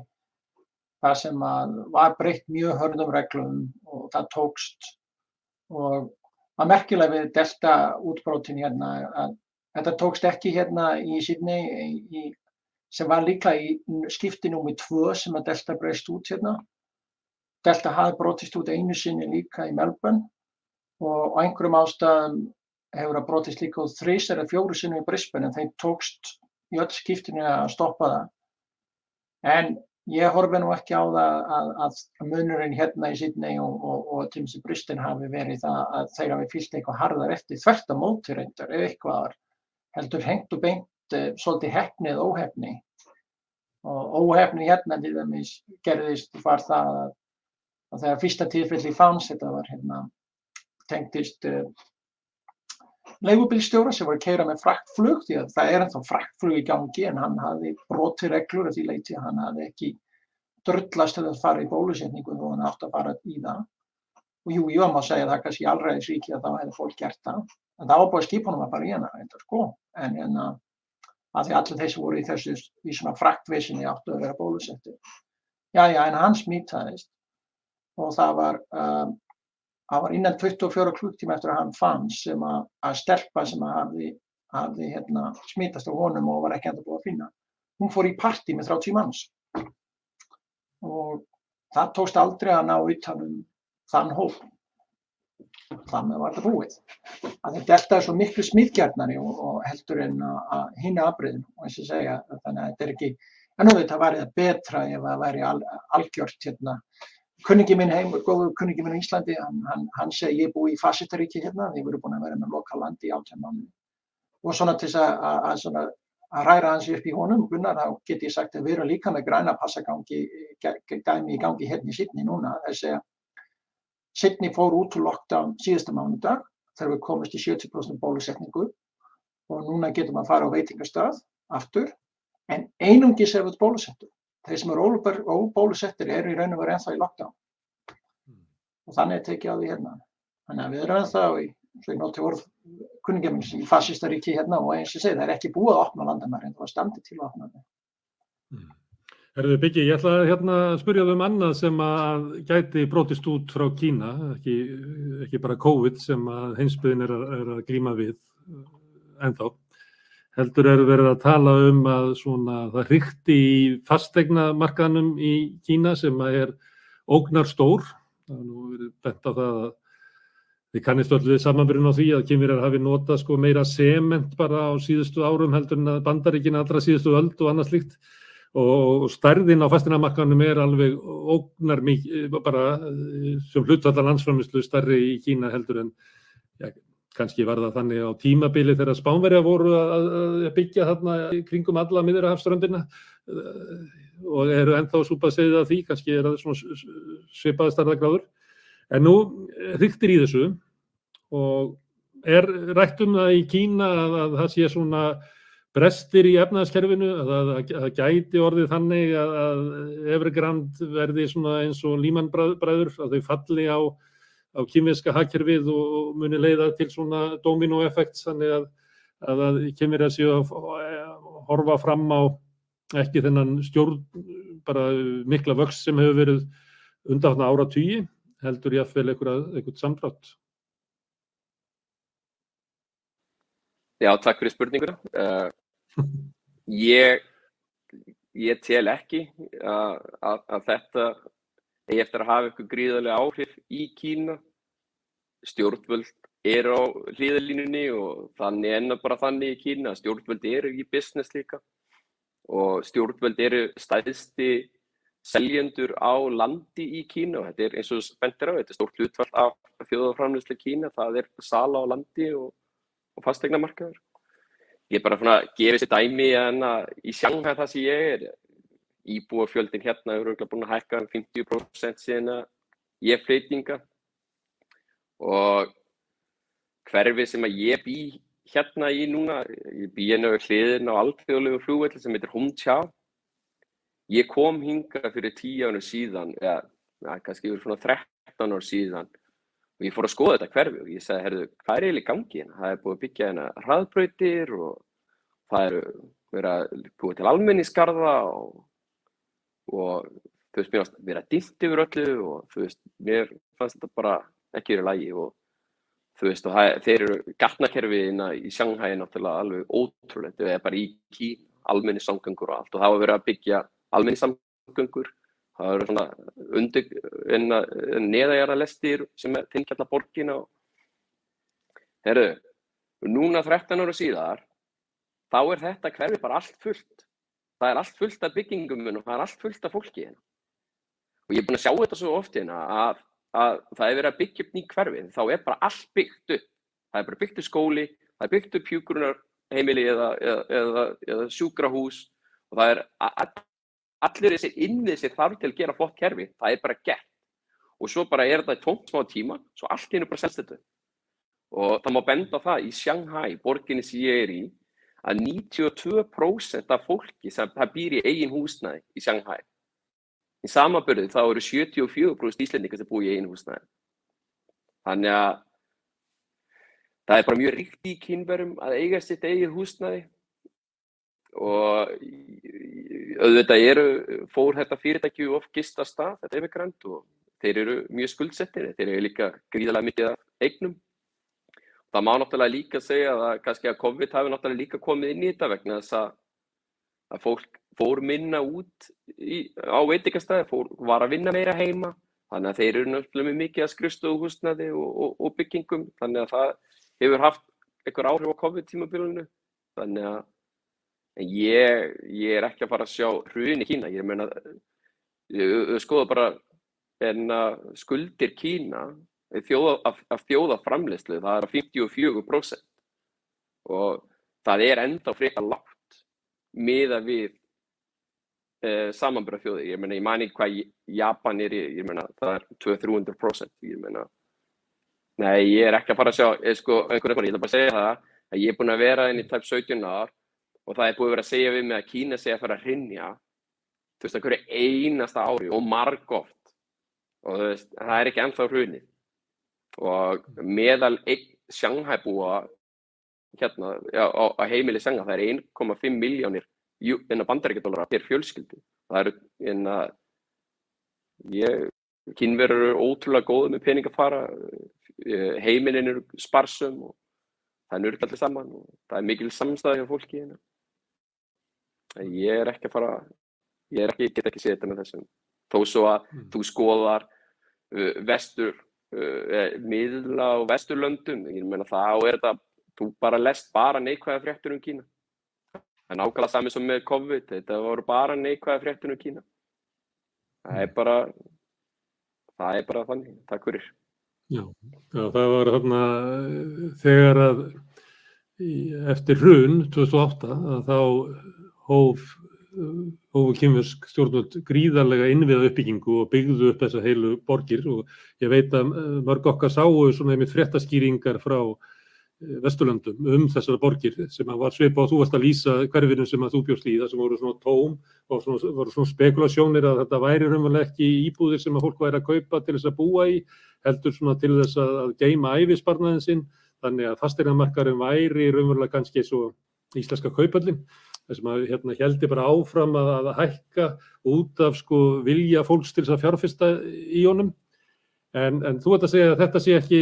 það sem var breytt mjög hörnum reglum og það tókst og að merkilega við delta útbrótin hérna að Þetta tókst ekki hérna í Sydney í, sem var líka í skipti nummið tvö sem að Delta breyst út hérna. Delta hafði brotist út einu sinni líka í Melbourne og á einhverjum ástæðum hefur það brotist líka út þrís eða fjóru sinni í Brisbane en þeim tókst í öll skiptinu að stoppa það. En ég horfi nú ekki á það að, að, munurinn hérna í Sydney og, og, og til þessi Brisbane hafi verið það að þeir hafi fyllt eitthvað harðar eftir þvert að móti reyndar eða eitthvað heldur hengt og beint uh, svolítið hefni eða óhefni. Og óhefni hérna til dæmis gerðist var það að, að þegar fyrsta tilfelli fanns, þetta var hérna, tengtist uh, leigubílstjóra sem var að keira með fraktflug, því að það er ennþá fraktflug í gangi en hann hafði brotið reglur að því leiti að hann hafði ekki dröllast til að fara í bólusetningu og hann átti að fara í það. Og jú, ég var maður að segja það kannski í allræðisvíki að þá hefði fólk gert það. En það var búið að að fara í hana, eitthvað sko en hérna að því allir þessi voru í þessu í svona fraktvísinni áttu að vera bólusettir. Já, já, en hann smítaðist og það var, um, það var innan 24 klukktíma eftir að hann fann sem að, að stelpa sem að hafði, hafði hérna, smítast á honum og var ekki enda búið að finna. Hún fór í parti með 30 manns og það tókst aldrei að ná utanum þann hóp þannig var þetta búið. Að delta er svo miklu smiðgjarnari og, og heldur en að hýna afbreyðin og eins og segja þannig að þetta er ekki, en nú þetta væri það betra ef það væri al, algjört hérna. Kunningi minn heim, góður kunningi minn í Íslandi, hann, hann, hann segi ég búi í Fassitaríki hérna, við vorum búin að vera með lokalandi í átján mánu. Og svona til þess að, ræra hans upp í honum, Gunnar, þá get ég sagt að við erum líka með græna passagangi, gæmi í gangi hérna í Sydney núna, þess að Sydney fór út úr lockdown síðasta mánudag þegar við komist í 70% bólusetningu og núna getum við að fara á veitingastöð aftur en einungis ef við bólusettum. Þeir sem eru óbólusettir eru í raun og veru ennþá í lockdown og þannig er tekið á því hérna. Þannig að við erum ennþá í, svo ég nótti orð kunningjumins í fascistaríki hérna og eins og segi það er ekki búið að opna landamæri en það var standið til að opna það. Mm. Herðu Byggi, ég ætla að hérna, spyrja þau um annað sem að gæti brotist út frá Kína, ekki, ekki bara COVID sem að heimsbyðin er, er að glíma við ennþá. Heldur eru verið að tala um að svona, það hrykti í fastegnamarkanum í Kína sem er ógnar stór. Það er nú verið bent á það að við kannist öll við samanbyrjun á því að kynverjar hafi notað sko meira sement bara á síðustu árum heldur en að bandaríkina allra síðustu öld og annað slíkt og stærðin á fastinamarkanum er alveg ógnar mikið bara sem hlutvallar landsframislu stærri í Kína heldur en ja, kannski var það þannig á tímabili þegar Spánverja voru að, byggja þarna kringum alla miðurahafströndina og eru ennþá súpað segið að því, kannski er það svona svipaði starðagráður. En nú hryktir í þessu og er rætt um það í Kína að, að það sé svona brestir í efnaðaskerfinu, að það gæti orðið þannig að, að Evergrande verði svona eins og límanbræður, að þau falli á, á kymviska hakkerfið og muni leiða til svona dominoeffekt, þannig að, að kymir að séu að horfa fram á ekki þennan stjórn, bara mikla vöxt sem hefur verið undan ára tugi, heldur ég að fel eitthvað samdrátt. Já, takk fyrir spurninguna. Uh, ég, ég tel ekki að, að, að þetta eftir að hafa eitthvað gríðarlega áhrif í Kína. Stjórnvöld eru á hlýðalínunni og þannig enna bara þannig í Kína. Stjórnvöld eru í business líka og stjórnvöld eru stæðsti seljendur á landi í Kína og þetta er eins og spentir á, þetta er stórt hlutfall af fjóðaframlýslu Kína, það er sala á landi og, og fastegna markaður. Ég er bara svona að gefa þessi dæmi en að í Shanghai það sem ég er, íbúafjöldin hérna eru búin að hækka um 50% síðan að ég fleitinga og hverfið sem að ég bý hérna í núna, ég bý hérna við hliðin á alþjóðlegu flugvelli sem heitir Hongqiao. Ég kom hinga fyrir 10 ánur síðan, eða ja, kannski fyrir svona 13 ár síðan og ég fór að skoða þetta hverfi og ég sagði, herru, hvað er eiginlega í gangi hérna? Það er búið að byggja hérna hraðbrautir og það eru verið að búið til almenningskarða og, og þú veist, mér fannst að dilt yfir öllu og þú veist, mér fannst þetta bara ekki verið lægi og þú veist, og það, þeir eru gatnakerfiðina í Shanghai náttúrulega alveg ótrúlega, þau er bara í Kín, almenni samgöngur og allt. Og það var verið að byggja almenni samgöngur, það eru svona undir, neðagjara lestir sem er tilkjalla borgin og herru, núna 13 ára síðar, þá er þetta hverfi bara allt fullt, það er allt fullt af byggingum og það er allt fullt af fólki hérna. Og ég er búin að sjá þetta svo oft hérna að að það er verið að byggja upp ný hverfið, þá er bara allt byggt upp. Það er bara byggt upp skóli, það er byggt upp hjúgrunarheimili eða, eða, eða, eða sjúkrahús og það er allir þessi innið sem þarf til að gera flott kerfi, það er bara gert. Og svo bara er í tómt smá tíma, svo allt einu bara selst þetta. Og það má benda það í Shanghai, borginni sem ég er í, að 92% af fólki sem býr í eigin húsnæði í Shanghai í samanbörðu þá eru 74% íslendingar sem búi í einu húsnæði. Þannig að það er bara mjög ríkt í kynverum að eiga sitt eigið húsnæði og auðvitað eru, fór þetta fyrirtæki of gist að þetta er migrant og þeir eru mjög skuldsettir, þeir eru líka gríðarlega mikið eignum. Það má náttúrulega líka segja að að COVID hafi náttúrulega líka komið inn í þetta vegna þess að, að fólk fór minna út í, á veitikastæði, var að vinna meira heima, þannig að þeir eru náttúrulega mikið að skrifstofu húsnaði og, og, og byggingum, þannig að það hefur haft einhver áhrif á COVID-tímabilinu, þannig að ég, ég er ekki að fara að sjá hrun í Kína, ég meina, skoða bara en skuldir Kína þjóða, af, af þjóðaframleyslu, það er að 54% og það er enda frekar lágt miða við eh, samanbyrða þjóði, ég meina, ég man ekki hvað Japan er í, ég meina, það er 200-300%, ég meina, nei, ég er ekki að fara að sjá, ég sko, einhvern veginn, ég ætla bara að segja það, að ég er búin að vera inn í tæp 17 ár og það er búin að vera að segja við mig að Kína segja að fara að hrinja, þú veist, að hverju einasta ári og margóft og þú veist, það er ekki ennþá hrunið. Og meðal Shanghai búa hérna, á, á heimili Shanghai, það er 1,5 miljónir bandaríkjadólara per fjölskyldu. Það eru inn að ég, kynverður eru ótrúlega góð með pening að fara, eh, heimilin eru sparsum og það er nörgallir saman og það er mikil samstæði hjá fólki hérna. Ég er ekki að fara, ég er ekki, get ekki séð þetta með þessum. Þó svo að mm. þú skoðar uh, vestur, uh, miðla og vesturlöndum, ég meina þá er þetta, þú bara lest bara neikvæða fréttur um Kína. Er nákvæmlega sami sem með COVID, þetta voru bara neikvæða fréttunum Kína. Það er bara, það er bara þannig, takk fyrir. Já, já það var þarna þegar að eftir hrun 2008 að þá hóf hófu kynversk stjórnvöld gríðarlega innviða uppbyggingu og byggðu upp þessa heilu borgir og ég veit að mörg okkar sáu svona einmitt fréttaskýringar frá Vesturlöndum um þessara borgir sem var svipa og þú varst að lýsa hverfinu sem að þú bjóst í það sem voru svona tóm og svona, voru svona spekulasjónir að þetta væri raunverulega ekki íbúðir sem að fólk væri að kaupa til þess að búa í heldur svona til þess að, að geima æfisbarnaðin sinn. Þannig að fasteinamarkarum væri raunverulega kannski svo íslenska kaupallin þessum að hérna heldur bara áfram að, að hækka út af sko vilja fólks til þess að fjárfesta í honum En, en þú ert að segja að þetta sé ekki,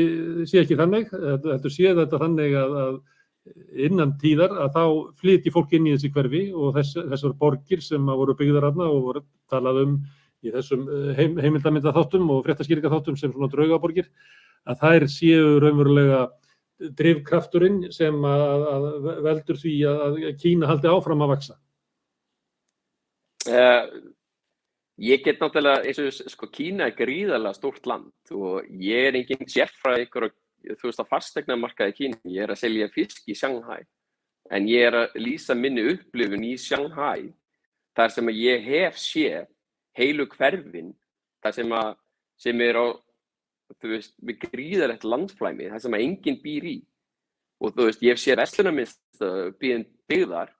sé ekki þannig, þetta sé þetta þannig að, að innan tíðar að þá flyti fólk inn í þessi hverfi og þess, þessar borgir sem voru byggðar aðna og voru talað um í þessum eh, heim, heimildamynda þáttum og fréttaskýringa þáttum sem svona draugaborgir, að þær séu raunverulega drivkrafturinn sem að, að veldur því að Kína haldi áfram að vaksa. Uh, Ég get náttúrulega, eins og sko, Kína er gríðarlega stórt land og ég er enginn sérfræðingur þú veist á fastegnamarkaði Kína, ég er að selja fisk í Shanghai. En ég er að lýsa minni upplifun í Shanghai þar sem að ég hef séð heilu hverfin þar sem að sem er á, þú veist, með gríðarlegt landflæmi, þar sem að enginn býr í. Og þú veist, ég hef séð vestlunarmist byggðar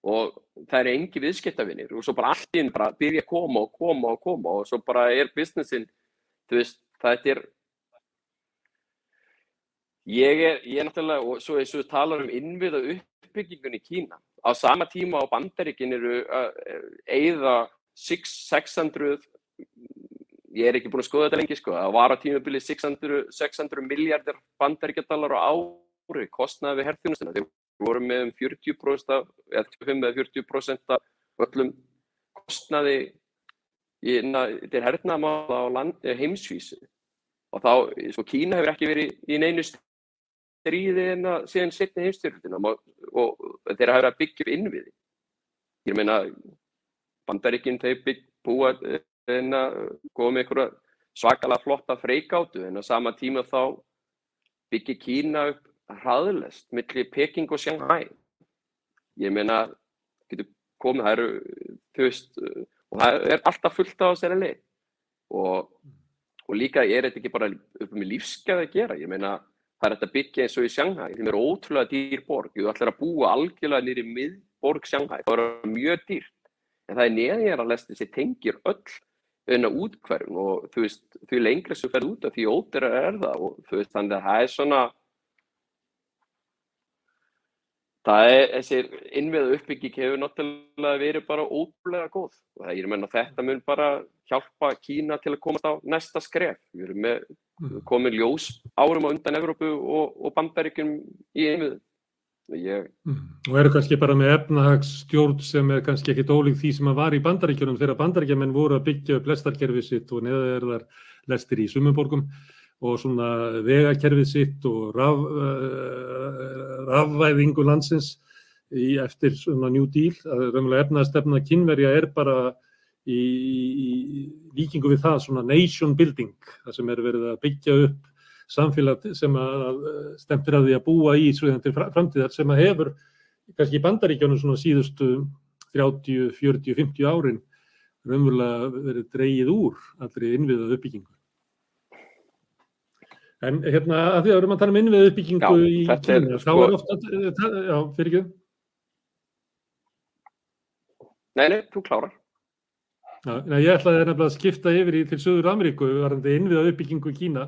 og það er engi viðskiptavinir og svo bara allt inn bara byrja að koma og koma og koma og svo bara er businessin, þú veist, það er ég er, ég er náttúrulega og svo eins og við talar um innviða uppbyggingun í Kína, á sama tíma á bandaríkin eru eða 600 ég er ekki búin að skoða þetta lengi sko, það var á tímabili 600, 600 miljardar bandaríkjadalar á ári kostnaði við herþjónustina, þeir vorum með um 40% af, eða 25 eða 40% af öllum kostnaði til hernaðamála á land, heimsvísu. Og þá, sko Kína hefur ekki verið í neinu stríði en að síðan setni heimstyrlutina og, og þeirra hefur að byggja upp innviði. Ég meina bandaríkinn þeir búa en að koma einhverja svakalega flotta freikáttu en á sama tíma þá byggja Kína upp hraðlest millir Peking og Shanghai. Ég meina getur komið, það eru þú veist, og það er alltaf fullt á þessari leið. Og, og líka er þetta ekki bara upp með lífsgæði að gera, ég meina það er þetta byggja eins og í Shanghai, þeim er ótrúlega dýr borg, þú ætlar að búa algjörlega nýri miðborg Shanghai, það er mjög dýrt, en það er neðjara lesti sem tengir öll auðvitað útkverfum og þú veist, því lengri sem fer út af því ódera er það. Og þú veist, þannig að það er svona Það er, þessir innviða uppbygging hefur náttúrulega verið bara ótrúlega góð og það, ég menna þetta mun bara hjálpa Kína til að komast á næsta skref. Við erum með, mm. komið ljós árum á undan Evrópu og, og bandaríkjum í innviðu. Ég... Mm. Og eru kannski bara með efnahagsstjórn sem er kannski ekkit ólík því sem að var í bandaríkjunum þegar bandaríkjamenn voru að byggja upp lestarkerfið sitt og neðaðerðar lestir í sumuborgum og svona vegakerfið sitt og raf, uh, rafvæðingu landsins í, eftir svona New Deal. Raunverulega efnaðstefna kynverja er bara í, í líkingu við það svona nation building, það sem er verið að byggja upp samfélag sem að stemtir að því að búa í svoðan til framtíðar sem að hefur kannski í bandaríkjónum svona síðustu 30, 40, 50 árin raunverulega verið dreyið úr allri innviðað uppbyggingu. En hérna að því að við erum að tala um innvið uppbyggingu í Kína, þá sko... er ofta, já, fyrir ekki. Nei, nei, þú klárar. Já, nei, ég ætlaði nefnilega að skipta yfir í til Suður Ameríku, varðandi innvið uppbyggingu í Kína.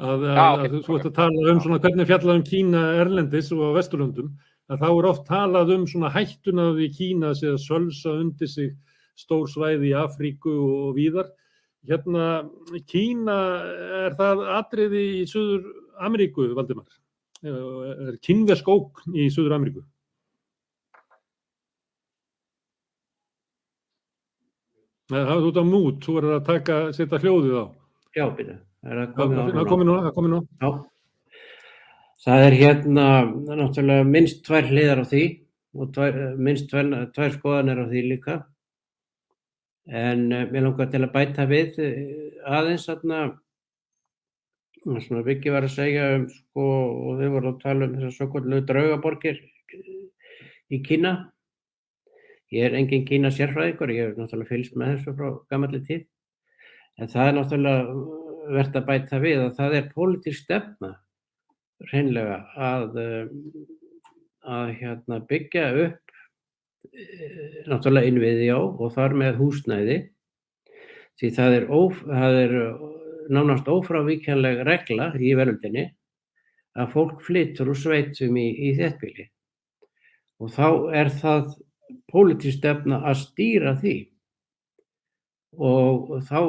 Að, já, að, að þú ert að tala um svona hvernig fjallað um Kína Erlendis og á Vesturlundum, að þá er oft talað um svona hættunaði í Kína að sölsa undir sig stór svæði í Afríku og víðar Hérna, Kína, er það atriði í Suður Ameríku, Valdimar? Er kynversk ókn í Suður Ameríku? Það er út á mút, þú verður að taka, setja hljóðið á. Já, byrja, það er komið nú. Það komið nú. Já, það er hérna, náttúrulega minnst tvær hliðar á því og tvær, minnst tvær, tvær skoðanir á því líka. En uh, mér langar til að bæta við uh, aðeins aðna svona Viki var að segja um sko og þau voru að tala um þessar svo kvöldu draugaborgir í Kína. Ég er engin Kína sérfræðingur, ég hef náttúrulega fylgst með þessu frá gammalli tíð. En það er náttúrulega verðt að bæta við að það er pólitísk stefna reynlega að, að hérna, byggja upp eh, náttúrulega innviði á og þar með húsnæði. Því það er, óf, það er nánast ófrávíkjanleg regla í veröldinni að fólk flyttur úr sveitum í, í þéttbíli og þá er það pólitísk stefna að stýra því. Og þá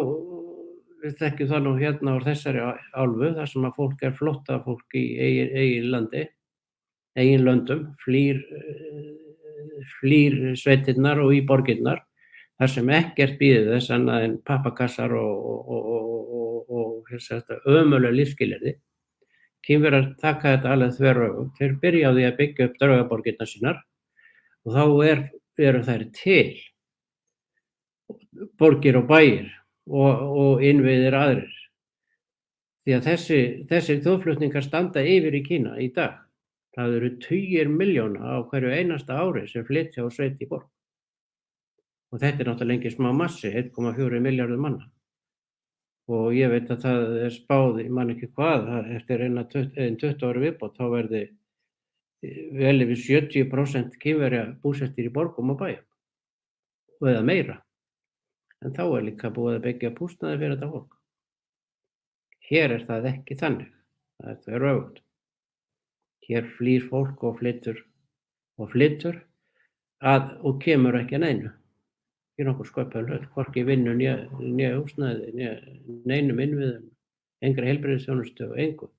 við þekkjum það nú hérna á þessari álfu þar sem að fólk er flotta fólk í eigin, eigin landi eigin löndum flýr flýr sveitinnar og í borginnar þar sem ekkert býðir þess annað en pappakassar og, og, og, og ömulega lífskilirði. Kýmverðar taka þetta alveg þverju. Þeir byrjaði að byggja upp draugaborginna sínar og þá er, eru þær til borgir og bæir og innviðir aðrir. Því að þessi, þessi þjóðflutningar standa yfir í Kína í dag. Það eru 20 miljóna á hverju einasta ári sem flytja og sveiti í borg og þetta er náttúrulega engin smá massi, 1,4 miljardur manna. Og ég veit að það er spáð, ég man ekki hvað, eftir einn 20 ári viðbót, þá verði e, vel yfir 70% kynverja búsettir í borgum og bæjum, og eða meira. En þá er líka búið að byggja púsnaði fyrir þetta fólk. Hér er það ekki þannig, það er auðvitað. Hér flýr fólk og flyttur og flyttur að, og kemur ekki neinu ekki nokkur sköpun hlut, hvorki vinnu nýja húsnæði, neinum innviðum, engri helbriðsjónustu og engu.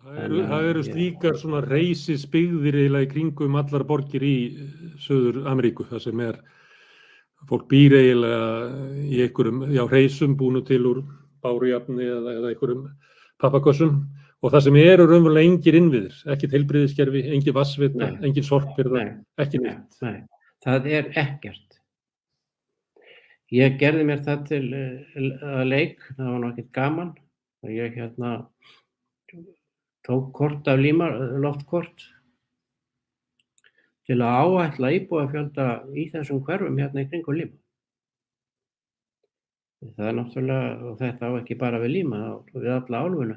Það eru, það eru slíkar svona reysisbyggðir eiginlega í kringum allar borgir í eh, Söður Ameríku, það sem er, fólk býr eiginlega í einhverjum, já, reysum búinu til úr bárujafni eða, eða einhverjum pappakossum og það sem eru raunverulega engir innviðir, ekkert helbriðiskerfi, engin vassvita, engin sorpirða, ekki neitt. Nei, það er ekkert. Ég gerði mér það til uh, að leik, það var náttúrulega gaman. Ég hérna tók kort af límar, loftkort til að áætla íbúa fjölda í þessum hverfum hérna í kringu líma. Það er náttúrulega, og þetta á ekki bara við líma, við alla álfuna,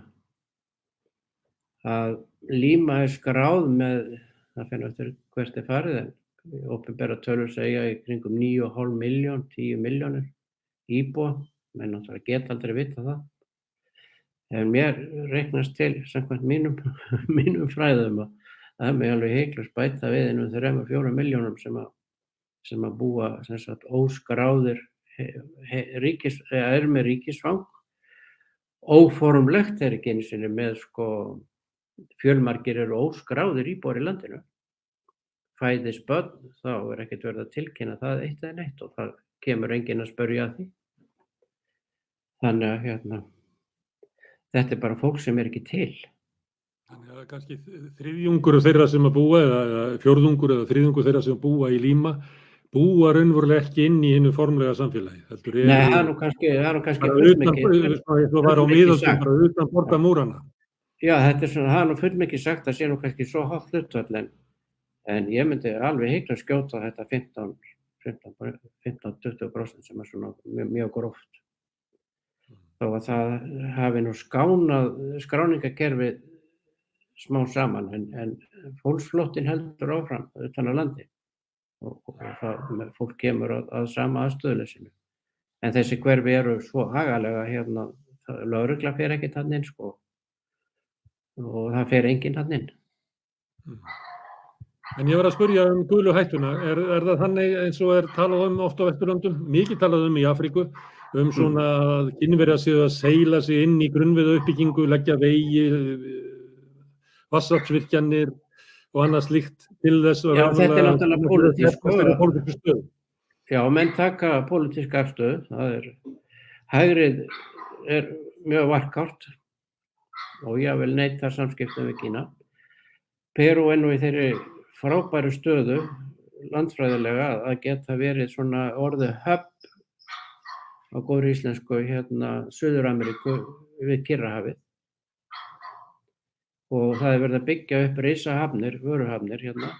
að líma er skráð með, það finnur eftir hvert er farið en Opinbera tölur segja í kringum 9,5 miljón, 10 miljónir íbúa, menn náttúrulega geta aldrei vita það. En mér reiknast til, samkvæmt mínum, mínum fræðum, að það er mig alveg heiklust bæta við innum 3-4 miljónum sem, sem að búa sagt, óskráðir, ríkis, er með ríkisfang. Óformlegt er ekki eins og með sko, fjölmargir eru óskráðir íbúar í landinu fæðist börn þá er ekkert verið að tilkynna það eitt eða neitt og það kemur enginn að spörja að því. Þannig að hérna, þetta er bara fólk sem er ekki til. Þannig að kannski þriðjungur þeirra sem að búa eða fjörðungur eða þriðjungur þeirra sem að búa í líma búa raunverulega ekki inn í hinnu formlega samfélagi. Er, Nei, það er nú kannski, það er nú kannski fullmikið. Það bara utan borta múrana. Já, þetta er svona, það er nú fullmikið sagt að sé nú kannski svo hátt hlutvall en En ég myndi alveg heikla skjóta þetta 15-20% sem er svona mjög, mjög gróft. Þó að það hafi nú skánað skráningakerfið smá saman en, en fólksflottin heldur áfram utan á landi og, og það, fólk kemur að, að sama aðstöðlesinu. En þessi hverfi eru svo hagalega hérna, laurugla fer ekki tann inn sko og það fer enginn tann inn. Mm. En ég var að spurja um gulu hættuna. Er, er það þannig eins og er talað um ofta á Vesturlöndum, mikið talað um í Afríku, um svona að kynverja séu að seila sig inn í grunnviða uppbyggingu, leggja vegi, vassarpsvirkjanir og annað slíkt til þess að... Já, þetta er náttúrulega pólitísk stöð. Já, menn taka pólitísk afstöð. Það er, hægrið er mjög varkárt og ég vil neyta samskiptum við Kína. Peru enn og í þeirri frábæru stöðu landfræðilega að geta verið svona orðið höpp á góður íslensku hérna Suður Ameríku við Kirrahafið og það er verið að byggja upp reysahafnir, vöruhafnir hérna.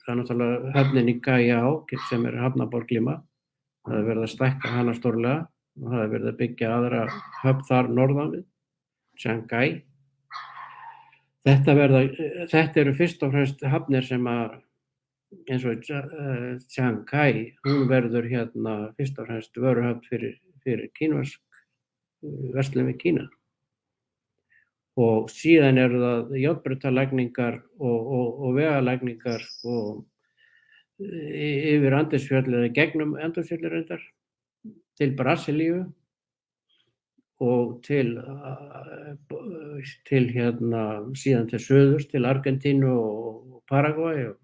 Það er náttúrulega höfnin í Gæjá sem er hafnaborg Lima. Það er verið að stækka hana stórlega og það er verið að byggja aðra höfn þar norðan við, Shanghai. Þetta, verða, þetta eru fyrst og fremst hafnir sem að eins og Shanghai, hún verður hérna fyrst og fremst vöruhöfn fyrir, fyrir kínvarsk verslum við Kína og síðan eru það játbrutalækningar og, og, og vegalækningar og yfir Andesfjörl eða gegnum Andesfjörlir reyndar til Brasilíu og til, til hérna síðan til söðurs til Argentínu og Paraguay og,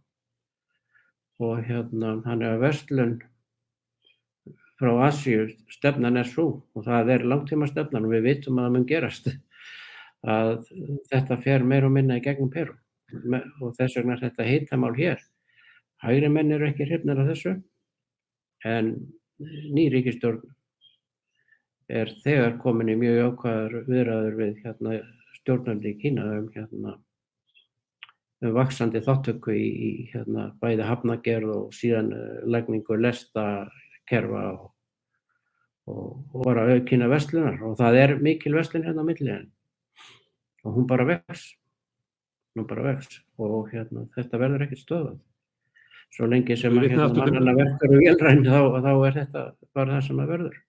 og hérna hann er að verslun frá Asíu stefnan er svo og það er langtíma stefnan og við vitum að það mun gerast að þetta fer meir og minna í gegnum Peru og þess vegna þetta heitamál hér. Hægri menn eru ekki hrifnir af þessu en ný ríkistjórn er þegar komin í mjög ákvæður viðræður við hérna, stjórnandi í Kína um, hérna, um vaksandi þáttöku í, í hérna, bæði hafnagerð og síðan uh, legningu lestakerfa og, og, og bara aukina vestlunar og það er mikil vestlun hérna á milliðin og hún bara vex hún bara vex og hérna, þetta verður ekkert stöðað svo lengi sem að hérna, mannana verkar og velræn þá, þá er þetta bara það sem að verður.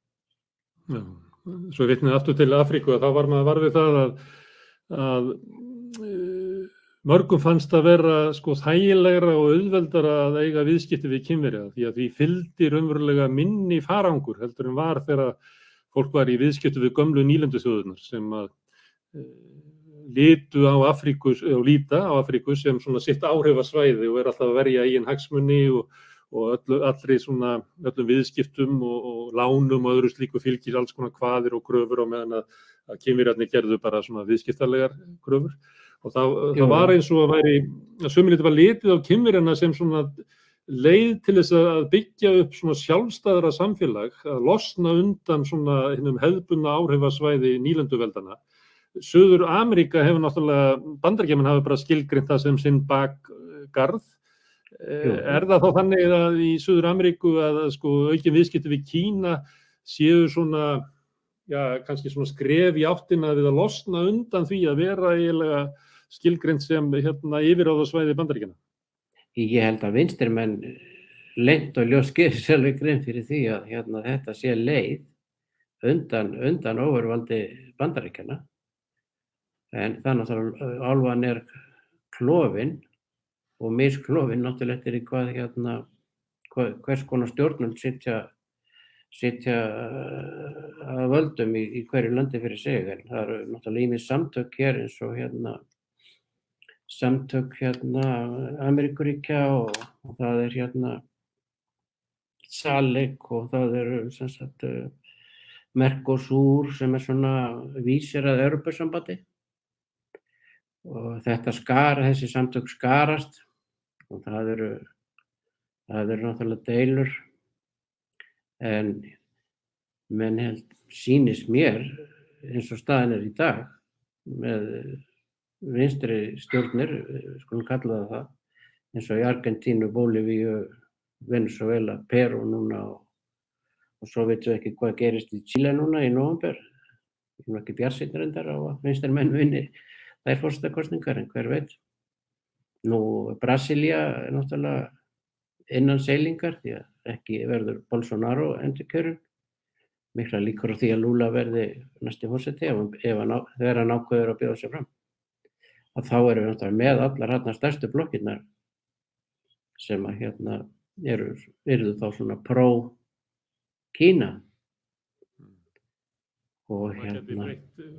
Já, svo vitnið aftur til Afríku og þá var maður varfið það að, að e, mörgum fannst að vera sko þægilegra og auðveldara að eiga viðskipti við kynverja því að því fylgdi raunverulega minni farangur heldur en var þegar fólk var í viðskipti við gömlu nýlendu þjóðunar sem að e, litu á Afríku og líta á Afríku sem svona sitt áhrifasvæði og er alltaf að verja eigin hagsmunni og, og öllu, allri svona öllum viðskiptum og, og lánum og öðru slíku fylgir alls konar hvaðir og gröfur og meðan að, að kynvirjarnir gerðu bara svona viðskiptarlegar gröfur og það, það var eins og að væri að sömulítið var litið á kynvirjarna sem svona leið til þess að byggja upp svona sjálfstæðara samfélag að losna undan svona hefðbunna áhrifasvæði nýlenduveldana Suður Ameríka hefur náttúrulega, bandarækjumann hafa bara skilgrind það sem sinn bakgarð. Er það þá þannig að í Suður Ameríku að sko, aukin viðskipti við Kína séu svona, já, kannski svona skref í áttina við að losna undan því að vera eiginlega skilgrind sem hérna yfiráðasvæði bandaríkjana? Ég held að vinstir menn lengt og ljós gerir sjálfur grein fyrir því að hérna, þetta sé leið undan, undan ofurvaldi bandaríkjana en þannig að álvan er klófin og misklófin náttúrulega eftir hvað hérna hvað, hvers konar stjórnum sitja sitja uh, að völdum í, í hverju landi fyrir sig. En það eru náttúrulega ímið samtök hér eins og hérna samtök hérna Ameríkuríkja og, og það er hérna Salik og það eru sem sagt uh, Mercosur sem er svona vísir að Europasambandi og þetta skara, þessi samtök skarast og það eru, það eru náttúrulega deilur en menn held sínist mér eins og staðin er í dag með vinstri stjórnir, skulum kalla það það, eins og í Argentínu, Bólivíu, Venezuela, Peru núna og, og svo veitum við ekki hvað gerist í Chile núna í november. Ég er ekki björnsýttir endar á að vinstri menn vinni þær fórstakostningar en hver veit. Nú Brasilia er náttúrulega innan seilingar því að ekki verður Bolsonaro endur kjörun. Mikla líkur á því að Lula verði næsti fórseti ef, ef hann, þegar hann ákveður að bjóða sér fram. Að þá erum við náttúrulega með allar hérna stærstu blokkirnar sem að hérna eru, eru þá svona pró-Kína. Og hérna...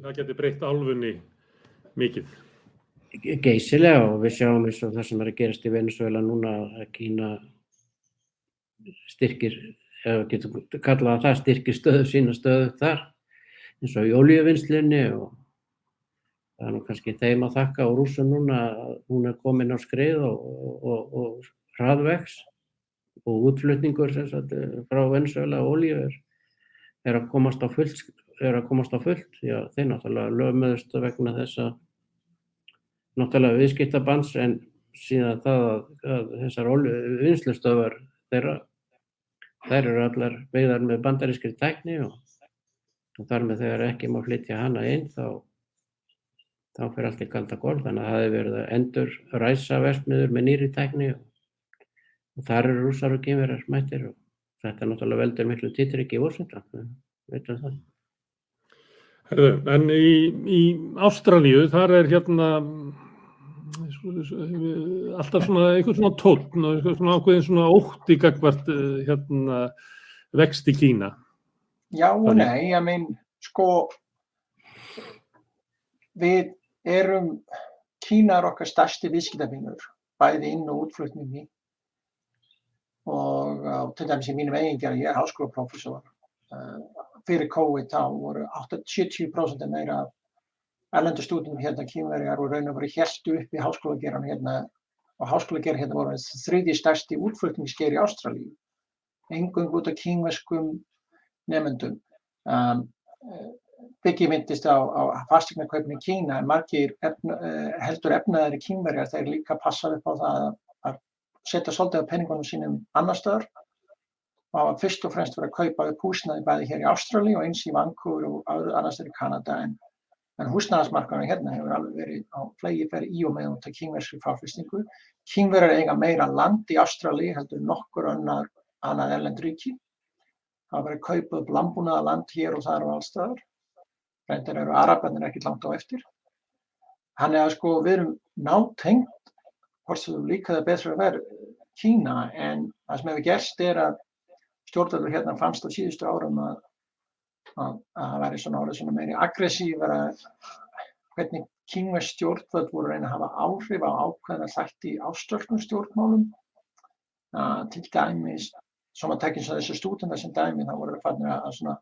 Það getur breytt álfunni mikið? Geysilega og við sjáum eins og það sem er að gerast í Venezuela núna að Kína styrkir, eða getur kallað að það styrkir stöðu sína stöðu þar eins og í ólíuvinnslinni og það er nú kannski þeim að þakka á rúsum núna að hún er komin á skrið og, og, og hraðvegs og útflutningur sagt, frá Venezuela og ólíu er, er að komast á full, eru að komast á fullt að þeir náttúrulega lögmeðust vegna þess að náttúrulega viðskiptabans en síðan það að, að þessar vinslustöfar þeirra þær eru allar beigðar með bandarískri tækni og, og þar með þegar ekki má flytja hana inn þá þá fyrir allt í kalda gól þannig að það hefur verið að endur ræsa versmiður með nýri tækni og, og þar eru rúsar og kynverar mættir og þetta náttúrulega veldur miklu títryggi í við veitum það. Herðu, en í, í Ástralíu þar er hérna alltaf svona einhvern svona tótt og svona ákveðin svona ótti gagvart eh, hérna vext í Kína. Já og nei, ég meina sko við erum Kína er okkar stærsti viðskiptafinnur bæði inn- og útflutningi. Og á, til dæmis í mínum eigingar, ég er háskólaprofessor, fyrir COVID þá voru 70% meira erlendu stúdinum hérna kýmverjar og raun og verið helstu upp í háskólageran hérna og háskólageran hérna voru þriði stærsti útflutningsger í Ástralíu, engung út af kýmverskum nefnendum. Um, Byggi myndist á, á fastegnarkaupin í Kína en margir efna, uh, heldur efnaðari kýmverjar þeir líka passaði upp á það að setja svolítið af penningunum sínum annar stöðar og hafa fyrst og fremst verið að kaupa upp húsnaði bæði hér í Ástrali og eins í Vancouver og annars er í Kanada en, en húsnaðarsmarkaðurinn hérna hefur alveg verið á flegi fyrir í og með út af kínverðsri fáflýstingu. Kínverðar eiga meira land í Ástrali heldur nokkur annar annað erlend ríki. Það verið að kaupa upp landbúnaða land hér og þar og allstaðar. Reyndar eru arabarnir ekkert langt á eftir. Þannig að sko við erum nátengt hvort sem þú líkaði betra að vera Kína en það sem hefur gerst er að stjórnvöldur hérna fannst á síðustu árum að að það væri svona orðið svona meiri aggressífara hvernig kínverð stjórnvöld voru reyna að hafa áhrif á ákveðna þætti í ástörnum stjórnmálum. Uh, til dæmis sem að tekja eins og þessu stúdenda sem dæmi þá voru það fannir að svona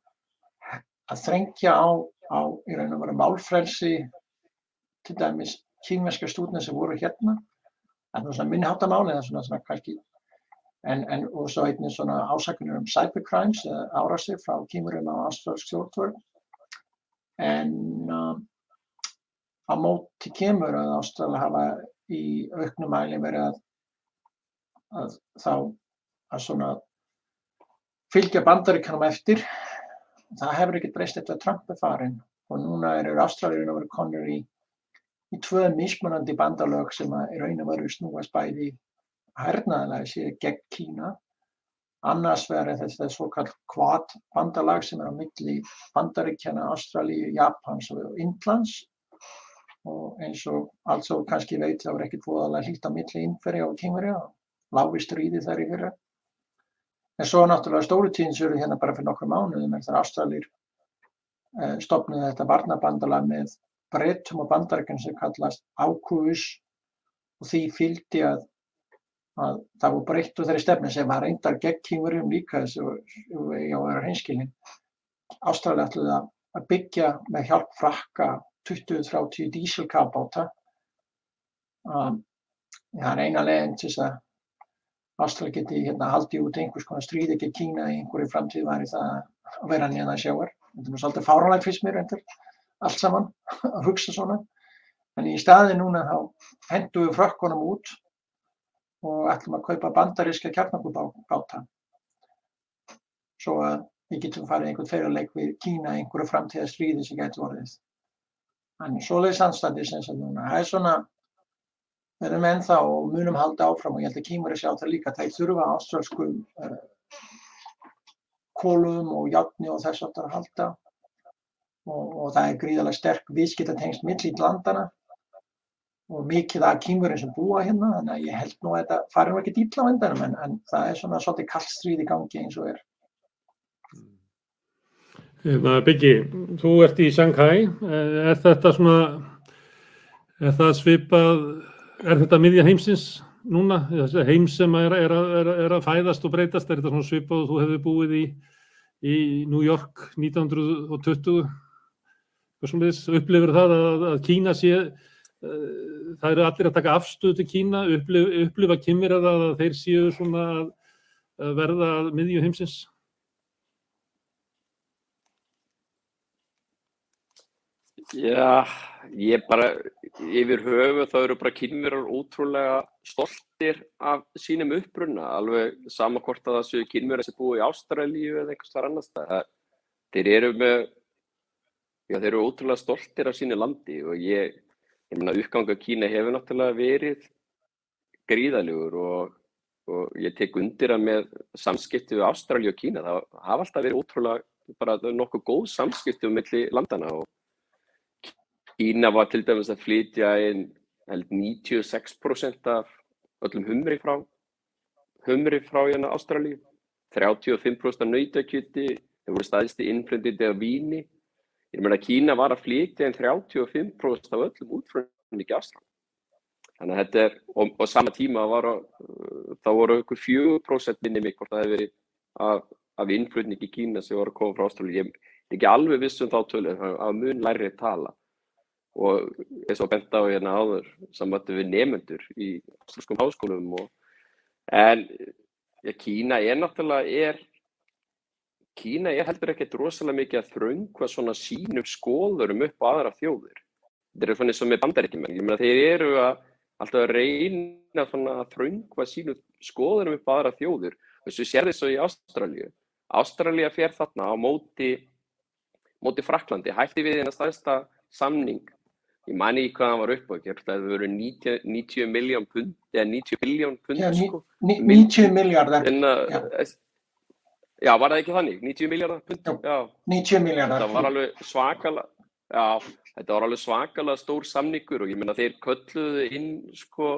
að þrengja á, á í raun og veru málfrelsi til dæmis kínverðska stúdenda sem voru hérna. Það er svona minnháttamáli eða svona, svona kannski en, en og svo einnig svona ásakunir um cybercrimes eða árasir frá kímurum á ástralsk stjórnvörð en uh, á móti kemur að Ástralja hafa í auknum mæli verið að, að þá að svona fylgja bandaríkanum eftir. Það hefur ekkert breyst eftir að Trump er farin og núna eru Ástraljurinn að vera konur í í tvö mismunandi bandalög sem að í raun og veru snúast bæði hernaðilega sér gegn Kína. Annars verður þetta svo kallt Quad bandalag sem er á milli Bandaríkjana, Ástralíu, Japans og Indlands og eins og altså kannski veit það verður ekkert voðalega hlýtt á milli innferja og kingverja og lági stríði þar í fyrra. En svo náttúrulega stóru tíðins eru hérna bara fyrir nokkru mánuðum er Ástralir eh, stopnuði þetta varnabandalag með Bretum og Bandaríkjum sem kallast AUKUS og því fylgdi að, að það var breytt úr þeirri stefni sem var reyndar gegn kynverjum líka þessu ég á að vera hinskilin. Ástralja ætluði að byggja með hjálp frakka 20-30 dísilkabáta. Um, það er eina leginn til þess að Ástralja geti hérna, haldið út einhvers konar stríði ekki Kína í einhverju framtíð var í það að vera nýjan að sjáar. Þetta er svolítið fáranlægt fyrst mér reyndar allt saman að hugsa svona. En í staði núna þá hendum við frökkunum út og ætlum að kaupa bandaríska kjarnakubáta svo að við getum farið einhvern fyrirleik við Kína einhverju framtíða stríði sem getur orðið. Þannig svoleiðis anstæðis eins og núna. Það er svona, við erum ennþá og munum halda áfram og ég held að Kímur er sjá það líka. Það þurfa ástrálsku uh, kólum og játni og þess að það halda og, og það er gríðarlega sterk viðskiptatengst millir landana og mikið af kýmurinn sem búa hérna þannig að ég held nú að þetta farir nú ekki dýpla á endanum en, en það er svona svolítið kallstríð í gangi eins og er. Hérna Byggi, þú ert í Shanghai, er þetta svona, er það svipað, er þetta miðja heimsins núna, heims sem er, er, er, er að fæðast og breytast, er þetta svona svipað og þú hefur búið í, í New York 1920? upplifur það að, að Kína sé það eru allir að taka afstöðu til Kína upplif, upplifa kymir að, þeir séu svona að verða miðju heimsins Já, ég bara, yfir höfu þá eru bara kynverar ótrúlega stoltir af sínum uppbrunna, alveg sama hvort að það séu kynverar sem búið í Ástralíu eða einhvers þar annars það. Þeir eru með, já þeir eru ótrúlega stoltir af sínu landi og ég, ég meina uppganga Kína hefur náttúrulega verið gríðalegur og, og ég tek undir að með samskipti við Ástralíu og Kína, það hafa alltaf verið ótrúlega bara nokkuð góð samskipti um milli landana og Kína var til dæmis að flytja inn held 96% af öllum humri frá humri frá hérna Ástralíu. 35% af nautakjöti þeir voru staðisti innflöndindi af víni ég meina Kína var að flytja inn 35% af öllum útflöndinni ekki Ástralíu þannig að þetta er og, og sama tíma var að þá voru okkur 4% minni mig hvort það hefði verið af, af innflöndinni í Kína sem voru að koma frá Ástralíu. Ég er ekki alveg viss um þá tölu að mun læri tala. Og eins og bent á hérna áður samvættu við nefnendur í ástralskum háskólum og en ja, Kína er náttúrulega er Kína er heldur ekkert rosalega mikið að þröngva svona sínum skóðurum upp á aðra þjóðir. Þetta er svona eins og með bandaríkjumenn. Ég meina þeir eru að alltaf að reyna að þröngva sínum skóðurum upp á aðra þjóðir. Þess að við sér þessu í Ástralju. Ástralja fer þarna á móti, móti Fraklandi, hætti við hérna staðista samning ég mani ekki hvað hann var upp á ekki, það hefur verið 90, 90 miljón pund eða 90 biljón pund Já, sko. 90 miljardar. En, Já. Já. var það ekki þannig? 90 miljardar pund? Já. Já, 90 miljardar. þetta var alveg svakalega, já, þetta var alveg svakalega stór samningur og ég meina þeir kölluðu inn sko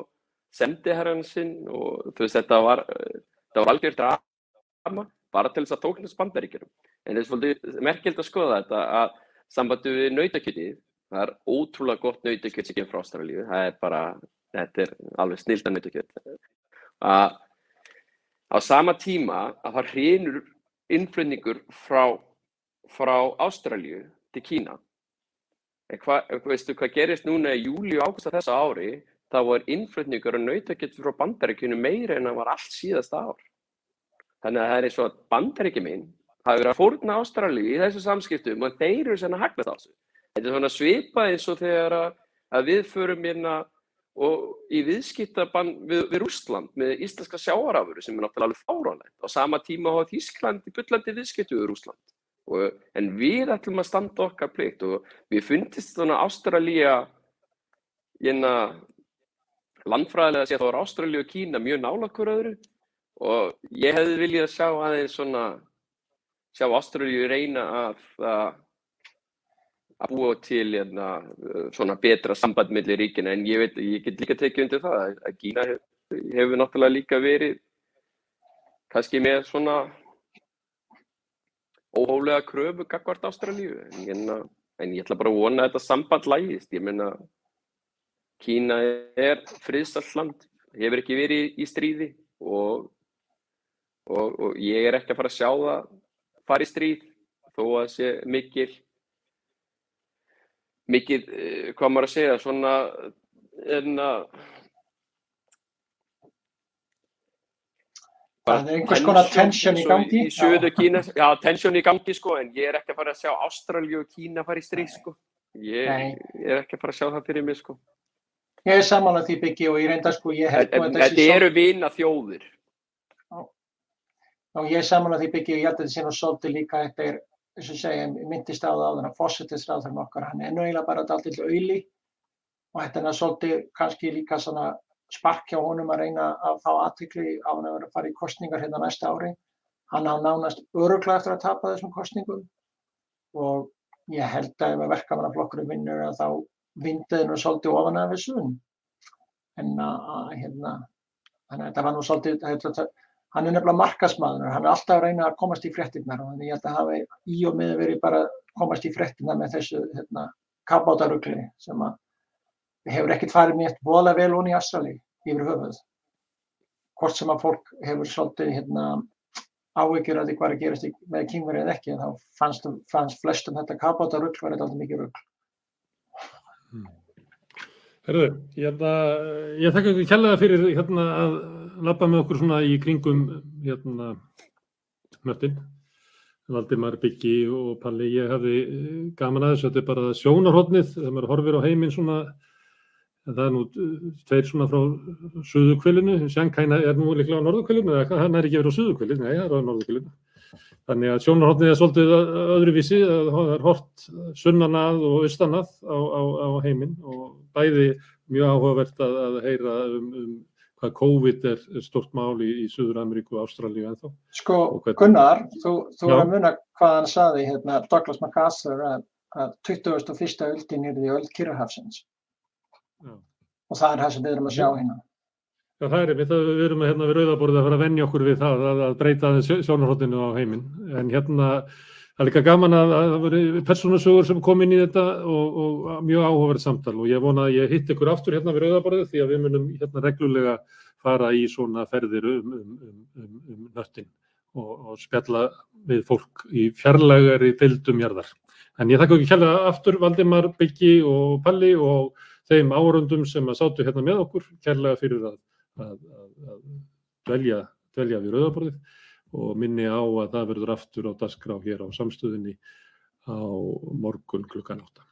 sendiherran sinn og þú veist þetta var, þetta var algjör drama bara til þess að tóknast bandaríkjurum. En það er svolítið merkild að skoða þetta að sambandi við nautakjötið það er ótrúlega gott nautakjöt sem kemur frá Ástralíu, það er bara, þetta er alveg snilda nautakjöt. Að á sama tíma að það hrinur innflutningur frá, frá Ástralíu til Kína. Hva, veistu hvað gerist núna í júli og ágúst af þessa ári, þá var innflutningur og nautakjöt frá bandaríkjunum meira en það var allt síðasta ár. Þannig að það er eins og að bandaríkjuminn hafi verið að fórna Ástralíu í þessu samskiptum og þeir eru sem að hagnast á þessu. Þetta er svona svipað eins og þegar að við förum hérna og í viðskiptabann við, við Rússland með íslenska sjáarafuru sem er náttúrulega alveg fáránlegt. Á sama tíma hafa Þískland í byllandi viðskiptu við Rússland. Og, en við ætlum að standa okkar plikt og við fundist svona Ástralía hérna landfræðilega sé þá er Ástralía og Kína mjög nála hver öðru og ég hefði viljað sjá aðeins svona sjá Ástralíu reyna að, að búa til hérna, svona betra samband millir ríkina en ég, veit, ég get líka tekið undir það að Kína hef, hefur náttúrulega líka verið kannski með svona óhólega kröfu gagvart Ástralíu en, en, en ég ætla bara að vona að þetta samband lægist, ég meina Kína er friðsalt land, hefur ekki verið í stríði og, og, og ég er ekki að fara að sjá það fara í stríð þó að sé mikil mikið, hvað maður að segja, svona en að Það er einhvers konar tension í gangi. Í söðu Kína, já, tension í gangi sko, en ég er ekki að fara að sjá Ástralju og Kína fara í stríð sko. Ég, ég er ekki að fara að sjá það fyrir mig sko. Ég er samanlega því byggi og ég reynda sko, ég held En þetta eru vina þjóðir. Og ég er samanlega því byggi og ég held að sé nú svolítið líka, þetta er eins og segja, myndist á það áður að fósittisráðurinn okkar, hann er nú eiginlega bara alltaf auðli og þetta er svolítið kannski líka svona spark hjá honum að reyna að fá aðtikli á hann að vera að fara í kostningar hérna næsta ári. Hann á nánast öruglega eftir að tapa þessum kostningum og ég held að ef að verkamannaflokkurinn vinnur að þá vindið nú svolítið ofan af þessu en að hérna, þannig að þetta var nú svolítið, hann er nefnilega markasmaður, hann er alltaf að reyna að komast í fréttinnar og ég held að hafa í og með verið bara að komast í fréttinnar með þessu hérna, kappbátarugli sem að hefur ekkert farið mér vola vel onni í Ástrali yfir höfuð. Hvort sem að fólk hefur svolítið hérna, áhyggjur að því hvað er að gerast með kynverið eða ekki, þá fannst, fannst flestum þetta kappbátarugl verið alltaf mikið rugl. Herðu, ég, ég þakka ykkur kjallaða fyrir hérna, að lappa með okkur svona í kringum hérna, nöttin. Valdimar Byggi og Palli, ég hafði eh, gaman að þessu, þetta er bara sjónarhóttnið, þegar maður horfir á heiminn svona, það er nú eh, tveir svona frá suðukvölinu, Sjanghæna er nú líklega á norðukvölinu, eða hann er ekki verið á suðukvölinu, nei, það er á norðukvölinu. Þannig að sjónarhóttnið er svolítið öðruvísi, það er hort sunnanað og austanað á, á, á heiminn og bæði mjög áhugavert að, að heyra um, um hvað COVID er stort mál í, í Suður Ameríku og Ástralíu ennþá. Sko Gunnar, þú, þú er að munna hvað hann saði hérna, Douglas MacArthur að, að 21. öldin er því öld Kyrrahafsins og það er það sem við erum að sjá hérna. Já, það er einmitt, við erum hérna við rauðaborðið að fara að vennja okkur við það að, að breyta sjónarhóttinu á heiminn. En hérna, það er líka gaman að það voru persónasögur sem kom inn í þetta og, og mjög áhugaverð samtal og ég vona að ég hitt ykkur aftur hérna við rauðaborðið því að við munum hérna reglulega fara í svona ferðir um, um, um, um, um nöttin og, og spjalla við fólk í fjarlægari fylgdum jarðar. En ég þakka ekki kjærlega aftur Valdimar, Byggi og Palli og þeim árundum sem að sátu hérna með okkur kjærlega fyrir að að, að, dvelja, dvelja við rauðaborðið og minni á að það verður aftur á dasgrá hér á samstöðinni á morgun klukkan átta.